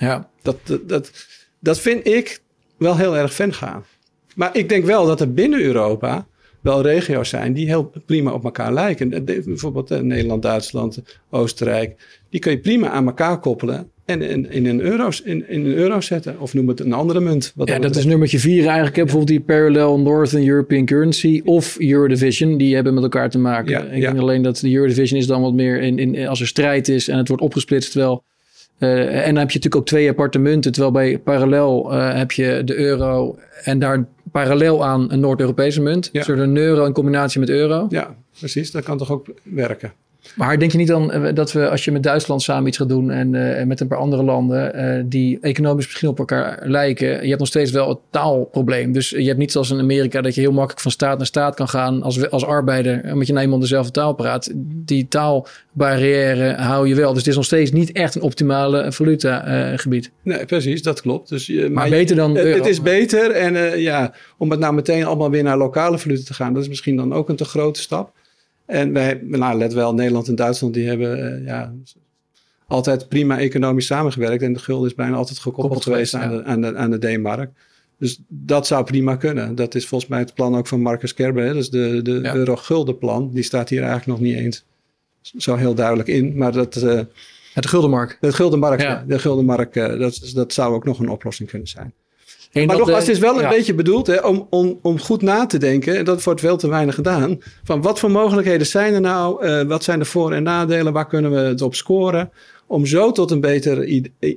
ja.
dat, dat, dat, vind ik wel heel erg ver gaan. Maar ik denk wel dat er binnen Europa wel regio's zijn die heel prima op elkaar lijken. Bijvoorbeeld eh, Nederland, Duitsland, Oostenrijk. Die kun je prima aan elkaar koppelen en in, in, een, euro's, in, in een euro zetten. Of noem het een andere munt.
Wat ja, dat is nummertje vier eigenlijk. Heb bijvoorbeeld die Parallel Northern European Currency of Eurodivision. Die hebben met elkaar te maken. Ja, ik denk alleen dat de Eurodivision is dan wat meer in, in, als er strijd is en het wordt opgesplitst. Terwijl en dan heb je natuurlijk ook twee appartementen. Terwijl bij parallel uh, heb je de euro en daar parallel aan een Noord-Europese munt. Ja. Dus een euro in combinatie met euro.
Ja, precies. Dat kan toch ook werken.
Maar denk je niet dan eh, dat we, als je met Duitsland samen iets gaat doen en uh, met een paar andere landen uh, die economisch misschien op elkaar lijken, je hebt nog steeds wel het taalprobleem. Dus je hebt niet zoals in Amerika dat je heel makkelijk van staat naar staat kan gaan als, als arbeider, omdat je nou eenmaal dezelfde taal praat. Die taalbarrière hou je wel. Dus het is nog steeds niet echt een optimale valutagebied.
nee, precies, dat klopt. Dus, maar,
maar beter dan.
Het, het is beter en ja, om het nou meteen allemaal weer naar lokale valuta te gaan, dat is misschien dan ook een te grote stap. En wij, nou, let wel, Nederland en Duitsland die hebben uh, ja, altijd prima economisch samengewerkt. En de gulden is bijna altijd gekoppeld geweest aan, de, aan, de, aan de D-mark. Dus dat zou prima kunnen. Dat is volgens mij het plan ook van Marcus Kerber. Dus de, de ja. euro-guldenplan. Die staat hier eigenlijk nog niet eens zo heel duidelijk in. Maar dat... Uh,
het guldenmark.
Het guldenmark, ja. De guldenmark, uh, dat, dat zou ook nog een oplossing kunnen zijn maar nogmaals, het is wel een beetje bedoeld hè, om, om, om goed na te denken. En dat wordt veel te weinig gedaan. Van wat voor mogelijkheden zijn er nou? Uh, wat zijn de voor- en nadelen? Waar kunnen we het op scoren? Om zo tot een beter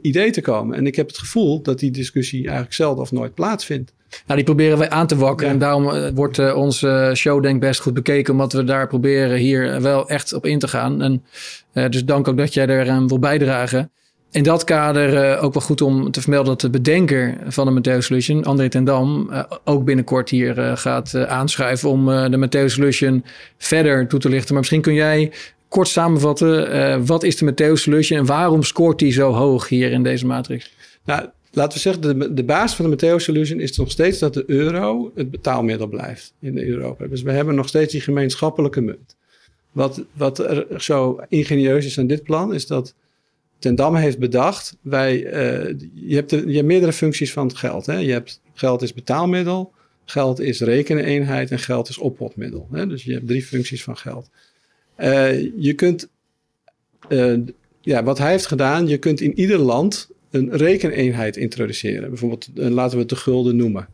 idee te komen. En ik heb het gevoel dat die discussie eigenlijk zelden of nooit plaatsvindt.
Nou, die proberen wij aan te wakkeren. Ja. En daarom uh, wordt uh, onze show denk best goed bekeken. Omdat we daar proberen hier wel echt op in te gaan. En dus dank ook dat jij er aan wil bijdragen in dat kader uh, ook wel goed om te vermelden dat de bedenker van de Matteo Solution, André ten Dam, uh, ook binnenkort hier uh, gaat aanschuiven om de Matteo Solution verder toe te lichten. Maar misschien kun jij kort samenvatten, wat is de Matteo Solution en waarom scoort die zo hoog hier in deze matrix?
Nou, laten we zeggen, de, de basis van de Matteo Solution is nog steeds dat de euro het betaalmiddel blijft in Europa. Dus we hebben nog steeds die gemeenschappelijke munt. Wat, wat er zo ingenieus is aan dit plan, is dat Ten Damme heeft bedacht, wij, uh, je, hebt je meerdere functies van het geld. Hè? Je hebt, geld is betaalmiddel, geld is rekeneenheid en geld is oppotmiddel. Hè? Dus je hebt drie functies van geld. Uh, je kunt, uh, ja, wat hij heeft gedaan, je kunt in ieder land een rekeneenheid introduceren. Bijvoorbeeld, laten we het de gulden noemen.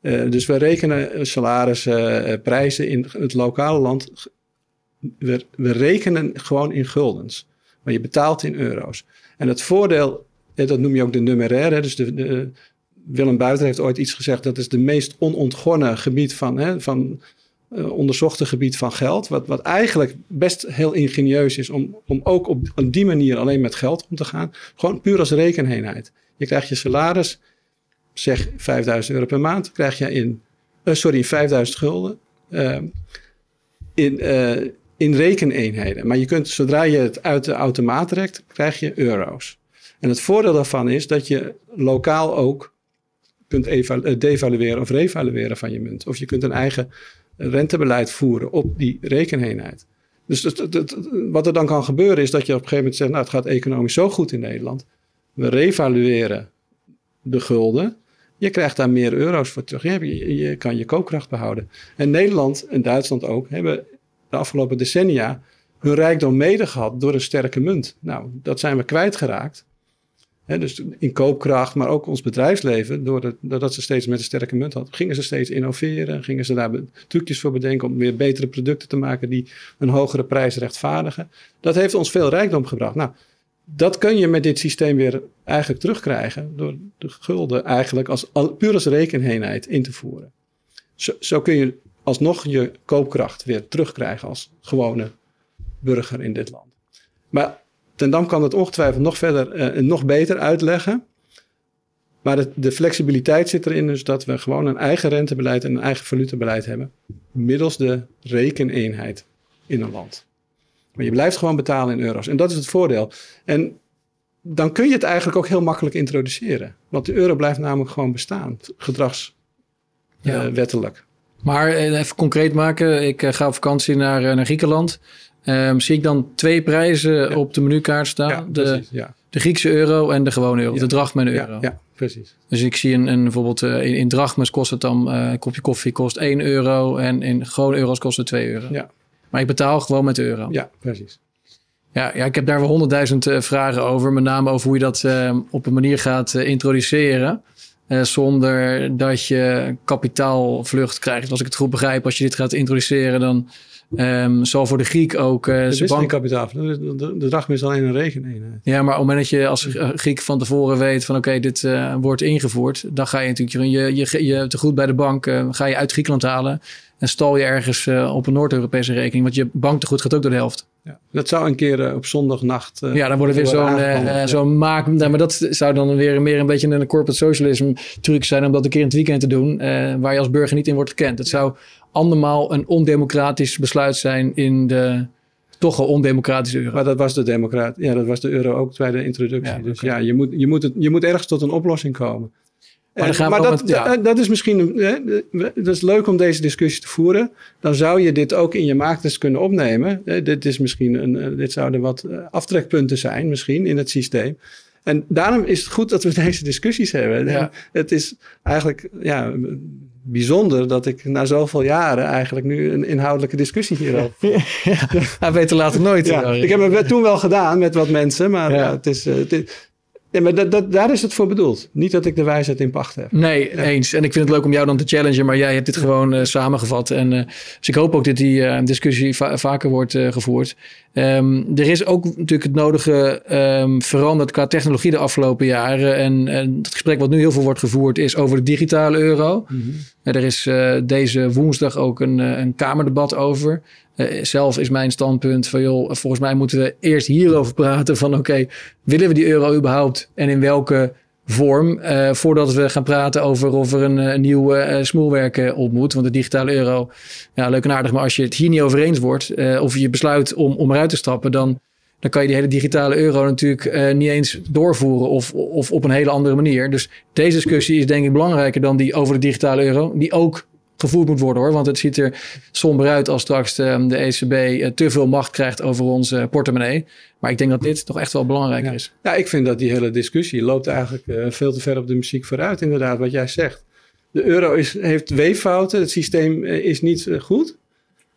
dus we rekenen salarissen, prijzen in het lokale land. We, we rekenen gewoon in guldens maar je betaalt in euro's. En het voordeel, dat noem je ook de numeraire, dus de, de, Willem Buiter heeft ooit iets gezegd, dat is de meest onontgonnen gebied van, hè, van uh, onderzochte gebied van geld. Wat, wat eigenlijk best heel ingenieus is om, om ook op, die manier alleen met geld om te gaan. Gewoon puur als rekeneenheid. Je krijgt je salaris, zeg 5000 euro per maand, krijg je in, uh, sorry, 5000 gulden. Uh, in, uh, in rekeneenheden. Maar je kunt, zodra je het uit de automaat trekt, krijg je euro's. En het voordeel daarvan is dat je lokaal ook kunt eh, devalueren of revalueren van je munt. Of je kunt een eigen rentebeleid voeren op die rekeneenheid. Dus wat er dan kan gebeuren is dat je op een gegeven moment zegt, nou het gaat economisch zo goed in Nederland. We revalueren de gulden. Je krijgt daar meer euro's voor terug. Je, je kan je koopkracht behouden. En Nederland en Duitsland ook hebben de afgelopen decennia hun rijkdom mede gehad door een sterke munt. Nou, dat zijn we kwijtgeraakt. He, dus in koopkracht, maar ook ons bedrijfsleven, doordat ze steeds met een sterke munt hadden, gingen ze steeds innoveren, gingen ze daar trucjes voor bedenken om weer betere producten te maken die een hogere prijs rechtvaardigen. Dat heeft ons veel rijkdom gebracht. Nou, dat kun je met dit systeem weer eigenlijk terugkrijgen door de gulden eigenlijk als, puur als rekeneenheid in te voeren. Zo, zo kun je alsnog je koopkracht weer terugkrijgen als gewone burger in dit land. Maar Ten Dam kan het ongetwijfeld nog verder en uh, nog beter uitleggen. Maar de, de, flexibiliteit zit erin dus dat we gewoon een eigen rentebeleid en een eigen valutebeleid hebben. Middels de rekeneenheid in een land. Maar je blijft gewoon betalen in euro's. En dat is het voordeel. En dan kun je het eigenlijk ook heel makkelijk introduceren. Want de euro blijft namelijk gewoon bestaan, gedragswettelijk. Ja.
Maar eh, even concreet maken, ik uh, ga op vakantie naar, naar Griekenland. Um, zie ik dan twee prijzen op de menukaart staan? Ja, de, precies, ja. de Griekse euro en de gewone euro, de drachma en euro.
Ja, precies.
Dus ik zie een, een bijvoorbeeld uh, in, in drachmas kost het dan, uh, een kopje koffie kost 1 euro en in gewone euro's kost het 2 euro. Ja. Maar ik betaal gewoon met de euro.
Ja, precies.
Ja, ja, ik heb daar wel honderdduizend uh, vragen over. Met name over hoe je dat uh, op een manier gaat uh, introduceren. zonder dat je kapitaalvlucht krijgt. Als ik het goed begrijp, als je dit gaat introduceren, dan Um, zal voor de Griek ook... Uh,
is bank... kapitaal. De, de, de is alleen een rekeneenheid.
Ja, maar op het moment dat je als Griek van tevoren weet van... oké, dit uh, wordt ingevoerd... dan ga je natuurlijk je, je, je te goed bij de bank... Ga je uit Griekenland halen... en stal je ergens op een Noord-Europese rekening. Want je banktegoed gaat ook door de helft.
Ja, dat zou een keer op zondagnacht.
Uh, ja, dan wordt het weer zo'n uh, maak. Nou, maar dat zou dan weer meer een beetje een corporate socialism truc zijn om dat een keer in het weekend te doen, waar je als burger niet in wordt gekend. Het zou andermaal een ondemocratisch besluit zijn in de toch al ondemocratische euro.
Maar dat was de democraat. Ja, dat was de euro ook bij de introductie. dus ja, je moet, je, moet het, je moet ergens tot een oplossing komen. Maar, maar dat, ja. dat is misschien hè, dat is leuk om deze discussie te voeren. Dan zou je dit ook in je maaktest kunnen opnemen. Dit, is misschien een, dit zouden wat eh, aftrekpunten zijn, misschien in het systeem. En daarom is het goed dat we deze discussies hebben. Ja. Het is eigenlijk ja, bijzonder dat ik na zoveel jaren eigenlijk nu een inhoudelijke discussie hierover.
ja, weet later nooit.
Ja, ik heb het toen wel gedaan met wat mensen, maar ja. het is, het is ja, maar dat, dat, daar is het voor bedoeld. Niet dat ik de wijsheid in pacht heb.
Nee, eens. En ik vind het leuk om jou dan te challengen, maar jij hebt dit gewoon uh, samengevat. En uh, dus ik hoop ook dat die uh, discussie va vaker wordt gevoerd. Um, er is ook natuurlijk het nodige um, veranderd qua technologie de afgelopen jaren. En, en, het gesprek wat nu heel veel wordt gevoerd is over de digitale euro. Mm -hmm. er is deze woensdag ook een, een Kamerdebat over. Uh, zelf is mijn standpunt van joh, volgens mij moeten we eerst hierover praten van oké, okay, willen we die euro überhaupt en in welke vorm uh, voordat we gaan praten over of er een, een nieuw uh, smoelwerk op moet. Want de digitale euro, ja, leuk en aardig, maar als je het hier niet over eens wordt of je besluit om, om eruit te stappen, dan, dan kan je die hele digitale euro natuurlijk niet eens doorvoeren of, of op een hele andere manier. Dus deze discussie is denk ik belangrijker dan die over de digitale euro, die ook gevoerd moet worden hoor. Want het ziet er somber uit als straks de, de ECB eh, te veel macht krijgt over onze portemonnee. Maar ik denk dat dit toch echt wel belangrijk is.
Ja, ik vind dat die hele discussie loopt eigenlijk uh, veel te ver op de muziek vooruit. Inderdaad, wat jij zegt. De euro is, heeft weeffouten. Het systeem is niet uh, goed.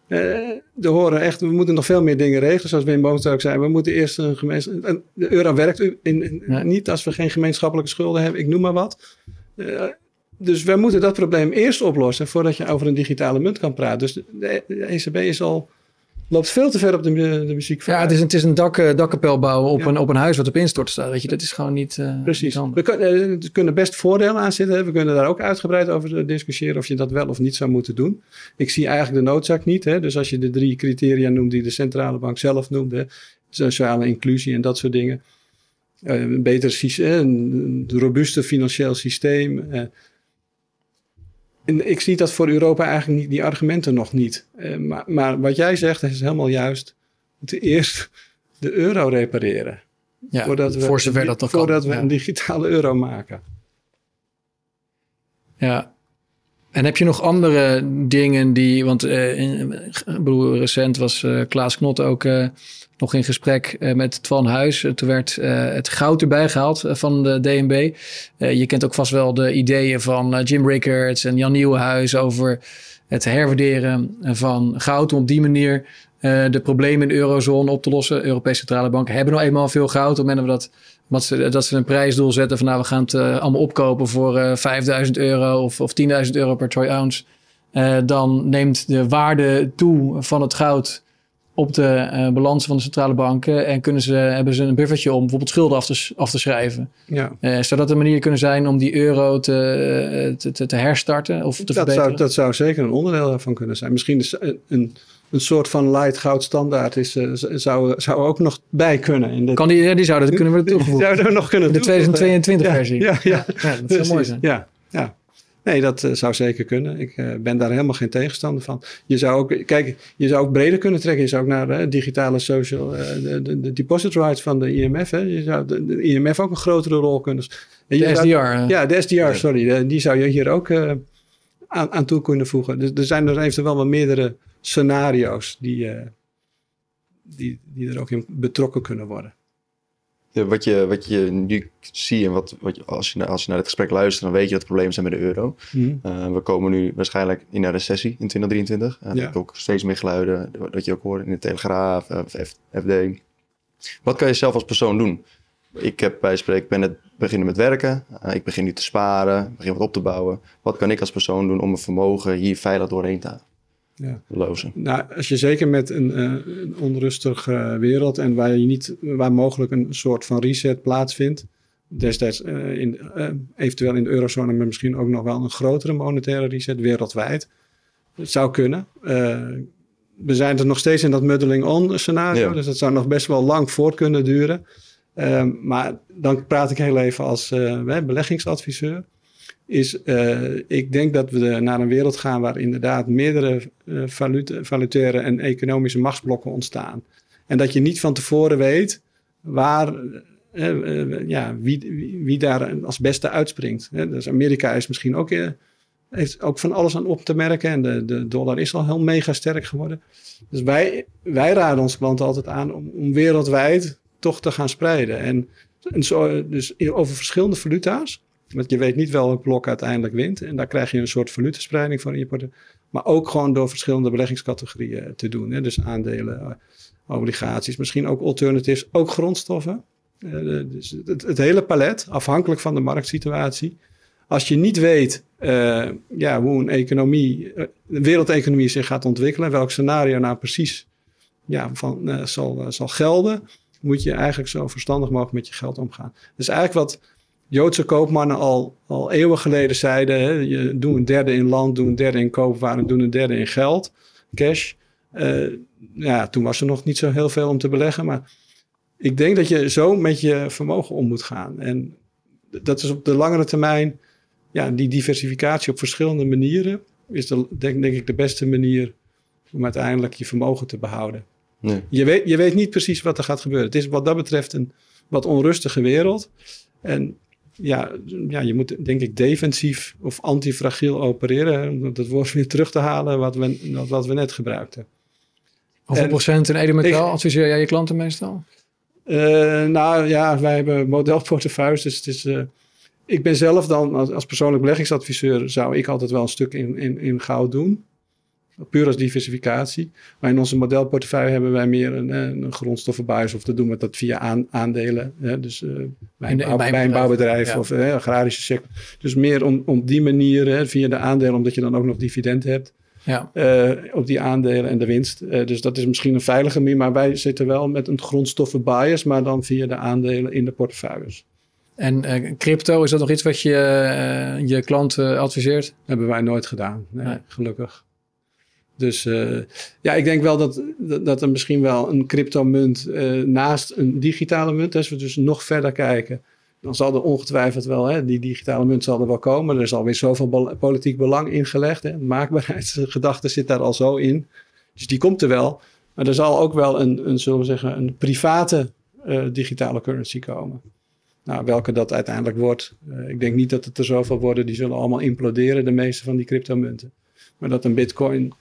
er horen echt, we moeten nog veel meer dingen regelen, zoals Wim Boomstra ook zei. We moeten eerst een gemeenschap. De euro werkt in, niet als we geen gemeenschappelijke schulden hebben, ik noem maar wat dus we moeten dat probleem eerst oplossen voordat je over een digitale munt kan praten. Dus de, ECB is al, loopt veel te ver op de, de muziek.
Ja, het is, het is een dak, uh, dakkapel bouwen op, een, op een huis wat op instorten staat. Weet je, dat is gewoon niet.
Uh, Precies. we, kunnen, uh, kunnen best voordelen aan zitten. We kunnen daar ook uitgebreid over discussiëren of je dat wel of niet zou moeten doen. Ik zie eigenlijk de noodzaak niet. Hè? Dus als je de drie criteria noemt die de centrale bank zelf noemde, sociale inclusie en dat soort dingen. een beter systeem, een robuuste financieel systeem en ik zie dat voor Europa eigenlijk niet, die argumenten nog niet. Uh, maar, maar, wat jij zegt is helemaal juist. We moeten eerst de euro repareren.
Ja, voordat we, voor zover dat nog
Voordat we een digitale euro maken.
Ja. En heb je nog andere dingen die... Want uh, bedoel, recent was uh, Klaas Knot ook nog in gesprek met Twan Huis. Toen werd het goud erbij gehaald van de DNB. je kent ook vast wel de ideeën van Jim Rickards en Jan Nieuwenhuis over het herwaarderen van goud. Om op die manier de problemen in de eurozone op te lossen. Europese centrale banken hebben nou eenmaal veel goud. Op het moment dat, dat, ze, dat ze een prijsdoel zetten van nou we gaan het allemaal opkopen voor 5000 euro of, of 10.000 euro per troy ounce. dan neemt de waarde toe van het goud op de uh, balansen van de centrale banken en kunnen ze, hebben ze een buffertje om bijvoorbeeld schulden af te, af te schrijven. Ja. Uh, zou dat een manier kunnen zijn om die euro te, eh, te, te, herstarten of te dat verbeteren?
Zou, dat zou zeker een onderdeel daarvan kunnen zijn. Misschien is een, een, een soort van light goud standaard is, zou, zou ook nog bij kunnen. In
de, kan die, ja, die zouden kunnen we toevoegen.
Zouden we nog kunnen
De 2022 versie.
Ja, ja,
ja. dat zou mooi zijn.
Ja, ja. Nee, dat uh, zou zeker kunnen. Ik uh, ben daar helemaal geen tegenstander van. Je zou ook, kijk, je zou ook breder kunnen trekken. Je zou ook naar uh, digitale social, de, de, de, deposit rights van de IMF. Hè. Je zou de, de, IMF ook een grotere rol kunnen.
De SDR.
ja, de SDR, sorry. die zou je hier ook aan, aan toe kunnen voegen. Dus er zijn er eventueel wel meerdere scenario's die, die, die er ook in betrokken kunnen worden
wat, je, wat je nu ziet en wat, wat je, als, je, als je naar het gesprek luistert, dan weet je dat er problemen zijn met de euro. Mhm. Eh, we komen nu waarschijnlijk in een recessie in 2023. En ja. ook steeds meer geluiden, wat je ook hoort in de Telegraaf, uh, eh, FD. Wat kan je zelf als persoon doen? Ik heb bij spreken, ik ben net beginnen met werken. Uh, ik begin nu te sparen, begin wat op te bouwen. Wat kan ik als persoon doen om mijn vermogen hier veilig doorheen te ja. lozen.
Nou, als je zeker met een, uh, een onrustige wereld en waar, je niet, waar mogelijk een soort van reset plaatsvindt, destijds uh, in, uh, eventueel in de eurozone, maar misschien ook nog wel een grotere monetaire reset wereldwijd, het zou kunnen. we zijn er nog steeds in dat muddling on scenario, dus dat zou nog best wel lang voort kunnen duren. Maar dan praat ik heel even als beleggingsadviseur is, uh, ik denk dat we naar een wereld gaan waar inderdaad meerdere uh, valutaire en economische machtsblokken ontstaan. En dat je niet van tevoren weet waar, uh, ja, wie, wie, daar als beste uitspringt. Dus Amerika is misschien ook, heeft ook van alles aan op te merken en de, de dollar is al heel mega sterk geworden. Dus wij, wij raden onze klanten altijd aan om, om wereldwijd toch te gaan spreiden. En, en zo, dus over verschillende valuta's. Want je weet niet welk blok uiteindelijk wint. En daar krijg je een soort valutaspreiding voor in je portefeuille. Maar ook gewoon door verschillende beleggingscategorieën te doen. Hè? Dus aandelen, eh, obligaties, misschien ook alternatives, ook grondstoffen. Uh, dus het, hele palet, afhankelijk van de marktsituatie. Als je niet weet ja, hoe een economie, de wereldeconomie zich gaat ontwikkelen, welk scenario nou precies ja, van, zal, zal gelden, moet je eigenlijk zo verstandig mogelijk met je geld omgaan. Dus eigenlijk wat Joodse koopmannen al, al eeuwen geleden zeiden: hè, je doe een derde in land, doe een derde in koopwaren, doe een derde in geld, cash. Uh, ja, toen was er nog niet zo heel veel om te beleggen, maar ik denk dat je zo met je vermogen om moet gaan. En dat is op de langere termijn, ja, die diversificatie op verschillende manieren is de, denk, denk ik de beste manier om uiteindelijk je vermogen te behouden. Nee. Je, weet, je weet niet precies wat er gaat gebeuren. Het is wat dat betreft een wat onrustige wereld. En ja, ja, je moet denk ik defensief of antifragiel opereren. Om dat woord weer terug te halen wat we, wat we net gebruikten.
Hoeveel en, procent in edemetaal adviseer jij je klanten meestal?
Uh, nou ja, wij hebben modelportefeuilles. Dus het is, uh, ik ben zelf dan als, als, persoonlijk beleggingsadviseur... zou ik altijd wel een stuk in, in, in goud doen puur als diversificatie. Maar in onze modelportefeuille hebben wij meer een, een grondstoffenbuis of te doen we dat via aandelen. Hè? Dus uh, bij, een, bouwbedrijf of uh, agrarische sector. Dus meer om, om die manier, hè, via de aandelen, omdat je dan ook nog dividend hebt. Ja. Uh, op die aandelen en de winst. Uh, dus dat is misschien een veilige manier, maar wij zitten wel met een grondstoffenbias, maar dan via de aandelen in de portefeuilles.
En uh, crypto, is dat nog iets wat je je klant adviseert?
Hebben wij nooit gedaan, nee, nee. gelukkig. Dus uh, ja, ik denk wel dat, dat, er misschien wel een cryptomunt uh, naast een digitale munt, als we dus nog verder kijken, dan zal er ongetwijfeld wel, hè, die digitale munt zal er wel komen. Er is alweer zoveel politiek belang ingelegd. Hè. Maakbaarheidsgedachte zit daar al zo in. Dus die komt er wel. Maar er zal ook wel een, een zullen we zeggen, een private uh, digitale currency komen. Nou, welke dat uiteindelijk wordt. Ik denk niet dat het er zoveel worden. Die zullen allemaal imploderen, de meeste van die cryptomunten. Maar dat een bitcoin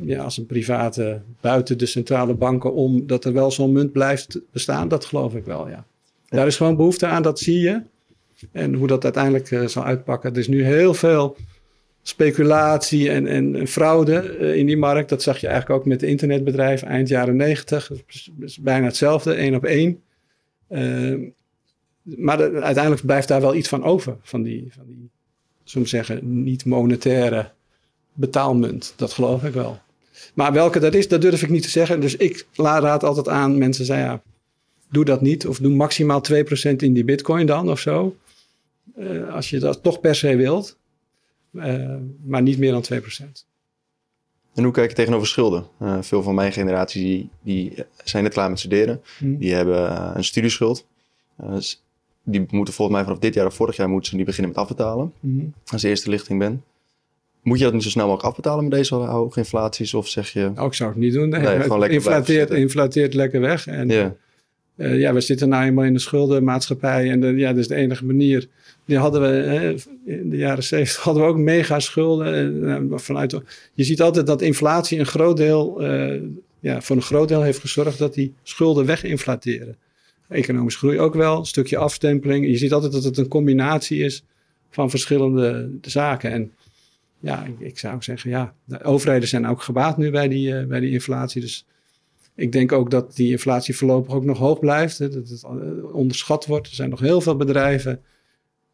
ja, als een private buiten de centrale banken om, dat er wel zo'n munt blijft bestaan, dat geloof ik wel, ja. Daar is gewoon behoefte aan, dat zie je. En hoe dat uiteindelijk uh, zal uitpakken. Er is nu heel veel speculatie en, en, fraude uh, in die markt. Dat zag je eigenlijk ook met de internetbedrijven eind jaren negentig. is bijna hetzelfde, één op één. Uh, maar de, uiteindelijk blijft daar wel iets van over, van die, van die zeggen, niet monetaire betaalmunt. Dat geloof ik wel. Maar welke dat is, dat durf ik niet te zeggen. Dus ik raad altijd aan, mensen zeggen ja, doe dat niet. Of doe maximaal 2% in die bitcoin dan of zo. Uh, als je dat toch per se wilt. Uh, maar niet meer dan 2%.
En hoe kijk je tegenover schulden? Uh, veel van mijn generatie die, die zijn net klaar met studeren. Hmm. Die hebben een studieschuld. die moeten volgens mij vanaf dit jaar of vorig jaar moeten ze die beginnen met afbetalen. Hmm. Als eerste lichting ben. Moet je dat niet zo snel mogelijk afbetalen met deze hoge inflaties? Of zeg je...
Ook zou ik niet doen. Nee, lekker inflateert, inflateert lekker weg. En ja. Uh, ja, we zitten nou eenmaal in de schuldenmaatschappij. En de, ja, dat is de enige manier. Die hadden we hè, in de jaren zeventig hadden we ook mega schulden. Uh, vanuit, je ziet altijd dat inflatie een groot deel, uh, ja, voor een groot deel heeft gezorgd dat die schulden weginflateren. Economische groei ook wel, een stukje afstempeling. Je ziet altijd dat het een combinatie is van verschillende zaken. En ja, ik, zou zeggen, ja, de overheden zijn ook gebaat nu bij die, uh, bij die inflatie. Dus ik denk ook dat die inflatie voorlopig ook nog hoog blijft. Hè, dat het eh, onderschat wordt. Er zijn nog heel veel bedrijven.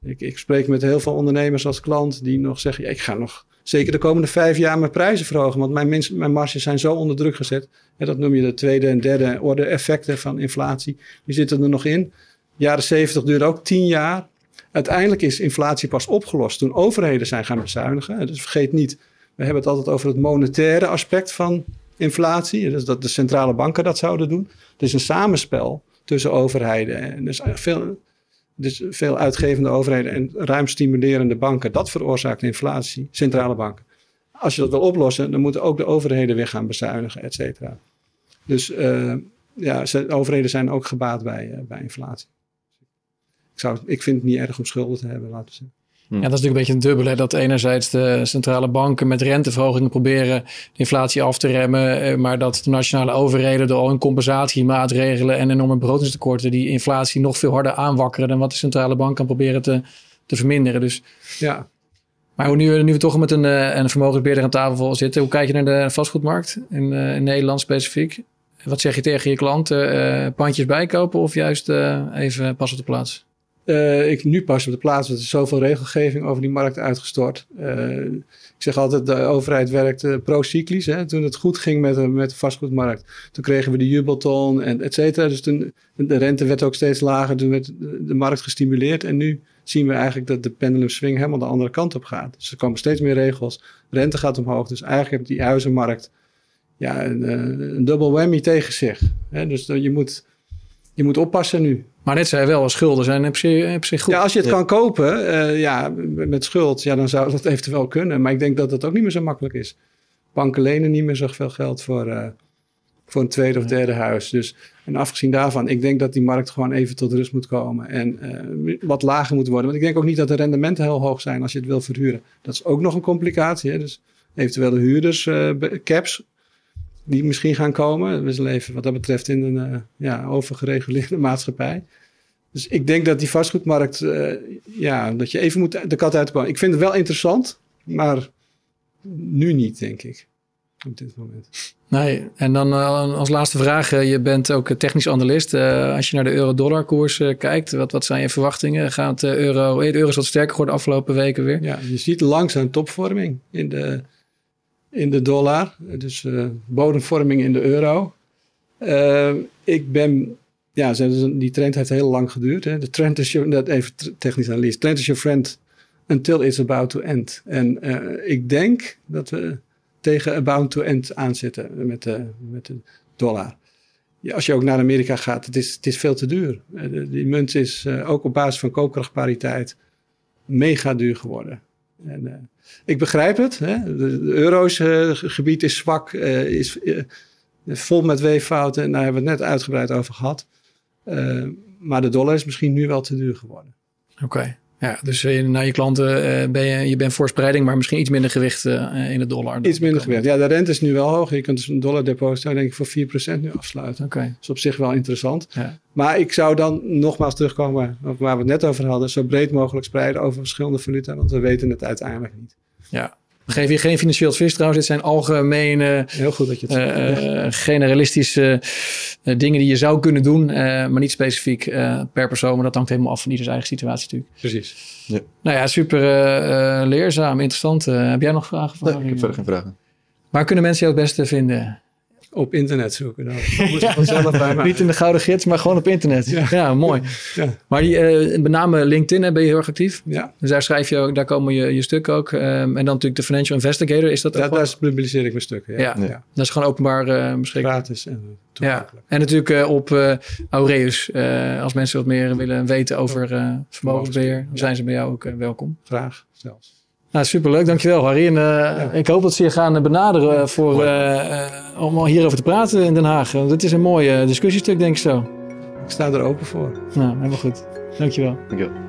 Ik, ik spreek met heel veel ondernemers als klant die nog zeggen: ik ga nog zeker de komende vijf jaar mijn prijzen verhogen. Want mijn, mijn marges zijn zo onder druk gezet. Ja, dat noem je de tweede en derde orde effecten van inflatie. Die zitten er nog in. jaren zeventig duurde ook tien jaar. Uiteindelijk is inflatie pas opgelost toen overheden zijn gaan bezuinigen. Dus vergeet niet, we hebben het altijd over het monetaire aspect van inflatie. Dus dat de centrale banken dat zouden doen. Het is een samenspel tussen overheden. En dus veel, dus veel uitgevende overheden en ruim stimulerende banken. Dat veroorzaakt inflatie, centrale banken. Als je dat wil oplossen, dan moeten ook de overheden weer gaan bezuinigen, et cetera. Dus uh, ja, overheden zijn ook gebaat bij, uh, bij inflatie ik, zou, ik vind het niet erg om schulden te hebben, laten we zeggen.
Hm. Ja, dat is natuurlijk een beetje een dubbele. Dat enerzijds de centrale banken met renteverhogingen proberen de inflatie af te remmen. Eh, maar dat de nationale overheden door al hun compensatiemaatregelen en enorme begrotingstekorten die inflatie nog veel harder aanwakkeren dan wat de centrale bank kan proberen te, te verminderen. Dus ja. Maar nu, nu we toch met een, eh, een vermogensbeheerder aan tafel zitten, hoe kijk je naar de vastgoedmarkt in, eh, in Nederland specifiek? Wat zeg je tegen je klanten? Uh, pandjes bijkopen of juist even pas op de plaats?
Uh, ik nu pas op de plaats, want er is zoveel regelgeving over die markt uitgestort. Uh, ik zeg altijd, de overheid werkt uh, pro-cyclisch. Toen het goed ging met, met de vastgoedmarkt, toen kregen we de jubelton en et cetera. Dus de rente werd ook steeds lager, toen werd de markt gestimuleerd. En nu zien we eigenlijk dat de pendulum swing helemaal de andere kant op gaat. Dus er komen steeds meer regels, rente gaat omhoog. Dus eigenlijk heeft die huizenmarkt ja, een, een dubbel whammy tegen zich. Hè? Dus je moet, je moet oppassen nu.
Maar net zei wel, schulden zijn op zich, op zich goed.
Ja, als je het kan kopen uh, ja, met schuld, ja, dan zou dat eventueel kunnen. Maar ik denk dat dat ook niet meer zo makkelijk is. Banken lenen niet meer zoveel geld voor, uh, voor een tweede of derde huis. Dus, en afgezien daarvan, ik denk dat die markt gewoon even tot rust moet komen. En uh, wat lager moet worden. Want ik denk ook niet dat de rendementen heel hoog zijn als je het wil verhuren. Dat is ook nog een complicatie. Hè? Dus eventueel de huurders, caps, die misschien gaan komen. We leven wat dat betreft in een ja, overgereguleerde maatschappij. Dus ik denk dat die vastgoedmarkt, uh, ja, dat je even moet de kat uit de boom. Ik vind het wel interessant, maar nu niet, denk ik. Op dit moment.
Nee, en dan uh, als laatste vraag. Uh, je bent ook technisch analist. als je naar de euro-dollar koers kijkt, wat, wat zijn je verwachtingen? Gaat de euro, de euro is wat sterker geworden de afgelopen weken weer?
Ja, je ziet langzaam topvorming in de, in de dollar. Dus bodemvorming in de euro. ik ben ja, die trend heeft heel lang geduurd. Hè. De trend is your, dat even technisch analyse. Trend is your friend until it's about to end. En uh, ik denk dat we tegen about to end aanzitten met de, met de dollar. als je ook naar Amerika gaat, het is, het is veel te duur. die munt is ook op basis van koopkrachtpariteit mega duur geworden. En, ik begrijp het. Hè? De, de euro's-gebied is zwak, is vol met weeffouten. En daar hebben we het net uitgebreid over gehad. maar de dollar is misschien nu wel te duur geworden.
Oké. Ja, dus uh, naar je klanten uh, ben je, je bent voor spreiding, maar misschien iets minder gewicht uh, in de dollar.
Iets minder gewicht. Ja, de rente is nu wel hoog. Je kunt dus een dollar deposito denk ik voor 4% nu afsluiten.
Oké.
Dat is op zich wel interessant. Ja. Maar ik zou dan nogmaals terugkomen op waar we het net over hadden. Zo breed mogelijk spreiden over verschillende valuta, want we weten het uiteindelijk niet.
Ja, geef je geen financieel advies trouwens. Dit zijn algemene,
Heel goed dat je het
uh, generalistische uh, dingen die je zou kunnen doen, maar niet specifiek per persoon. Maar dat hangt helemaal af van ieders eigen situatie natuurlijk.
Precies.
Ja. Nou ja, super leerzaam, interessant. heb jij nog vragen?
Nee, ik heb verder geen vragen.
Waar kunnen mensen jou het beste vinden?
Op internet zoeken. Dan
vanzelf bij Niet in de gouden gids, maar gewoon op internet. Ja, mooi. Ja. Maar die, uh, met name LinkedIn ben je heel erg actief.
Ja.
Dus daar schrijf je ook, daar komen je, je stukken ook. Um, en dan natuurlijk de Financial Investigator. Is dat
ja, daar publiceer ik mijn stukken. Ja.
ja. Dat is gewoon openbaar uh, beschikbaar.
Gratis
en ja. En natuurlijk uh, op Aureus. als mensen wat meer willen weten over vermogensbeheer, dan zijn ze bij jou ook welkom.
Graag zelfs.
Nou, superleuk. Dankjewel, Harry. En, uh, ik hoop dat ze je gaan benaderen voor, uh, om hierover te praten in Den Haag. Dit is een mooi discussiestuk, denk ik zo.
Ik sta er open voor.
Nou, helemaal goed. Dankjewel.
Dankjewel.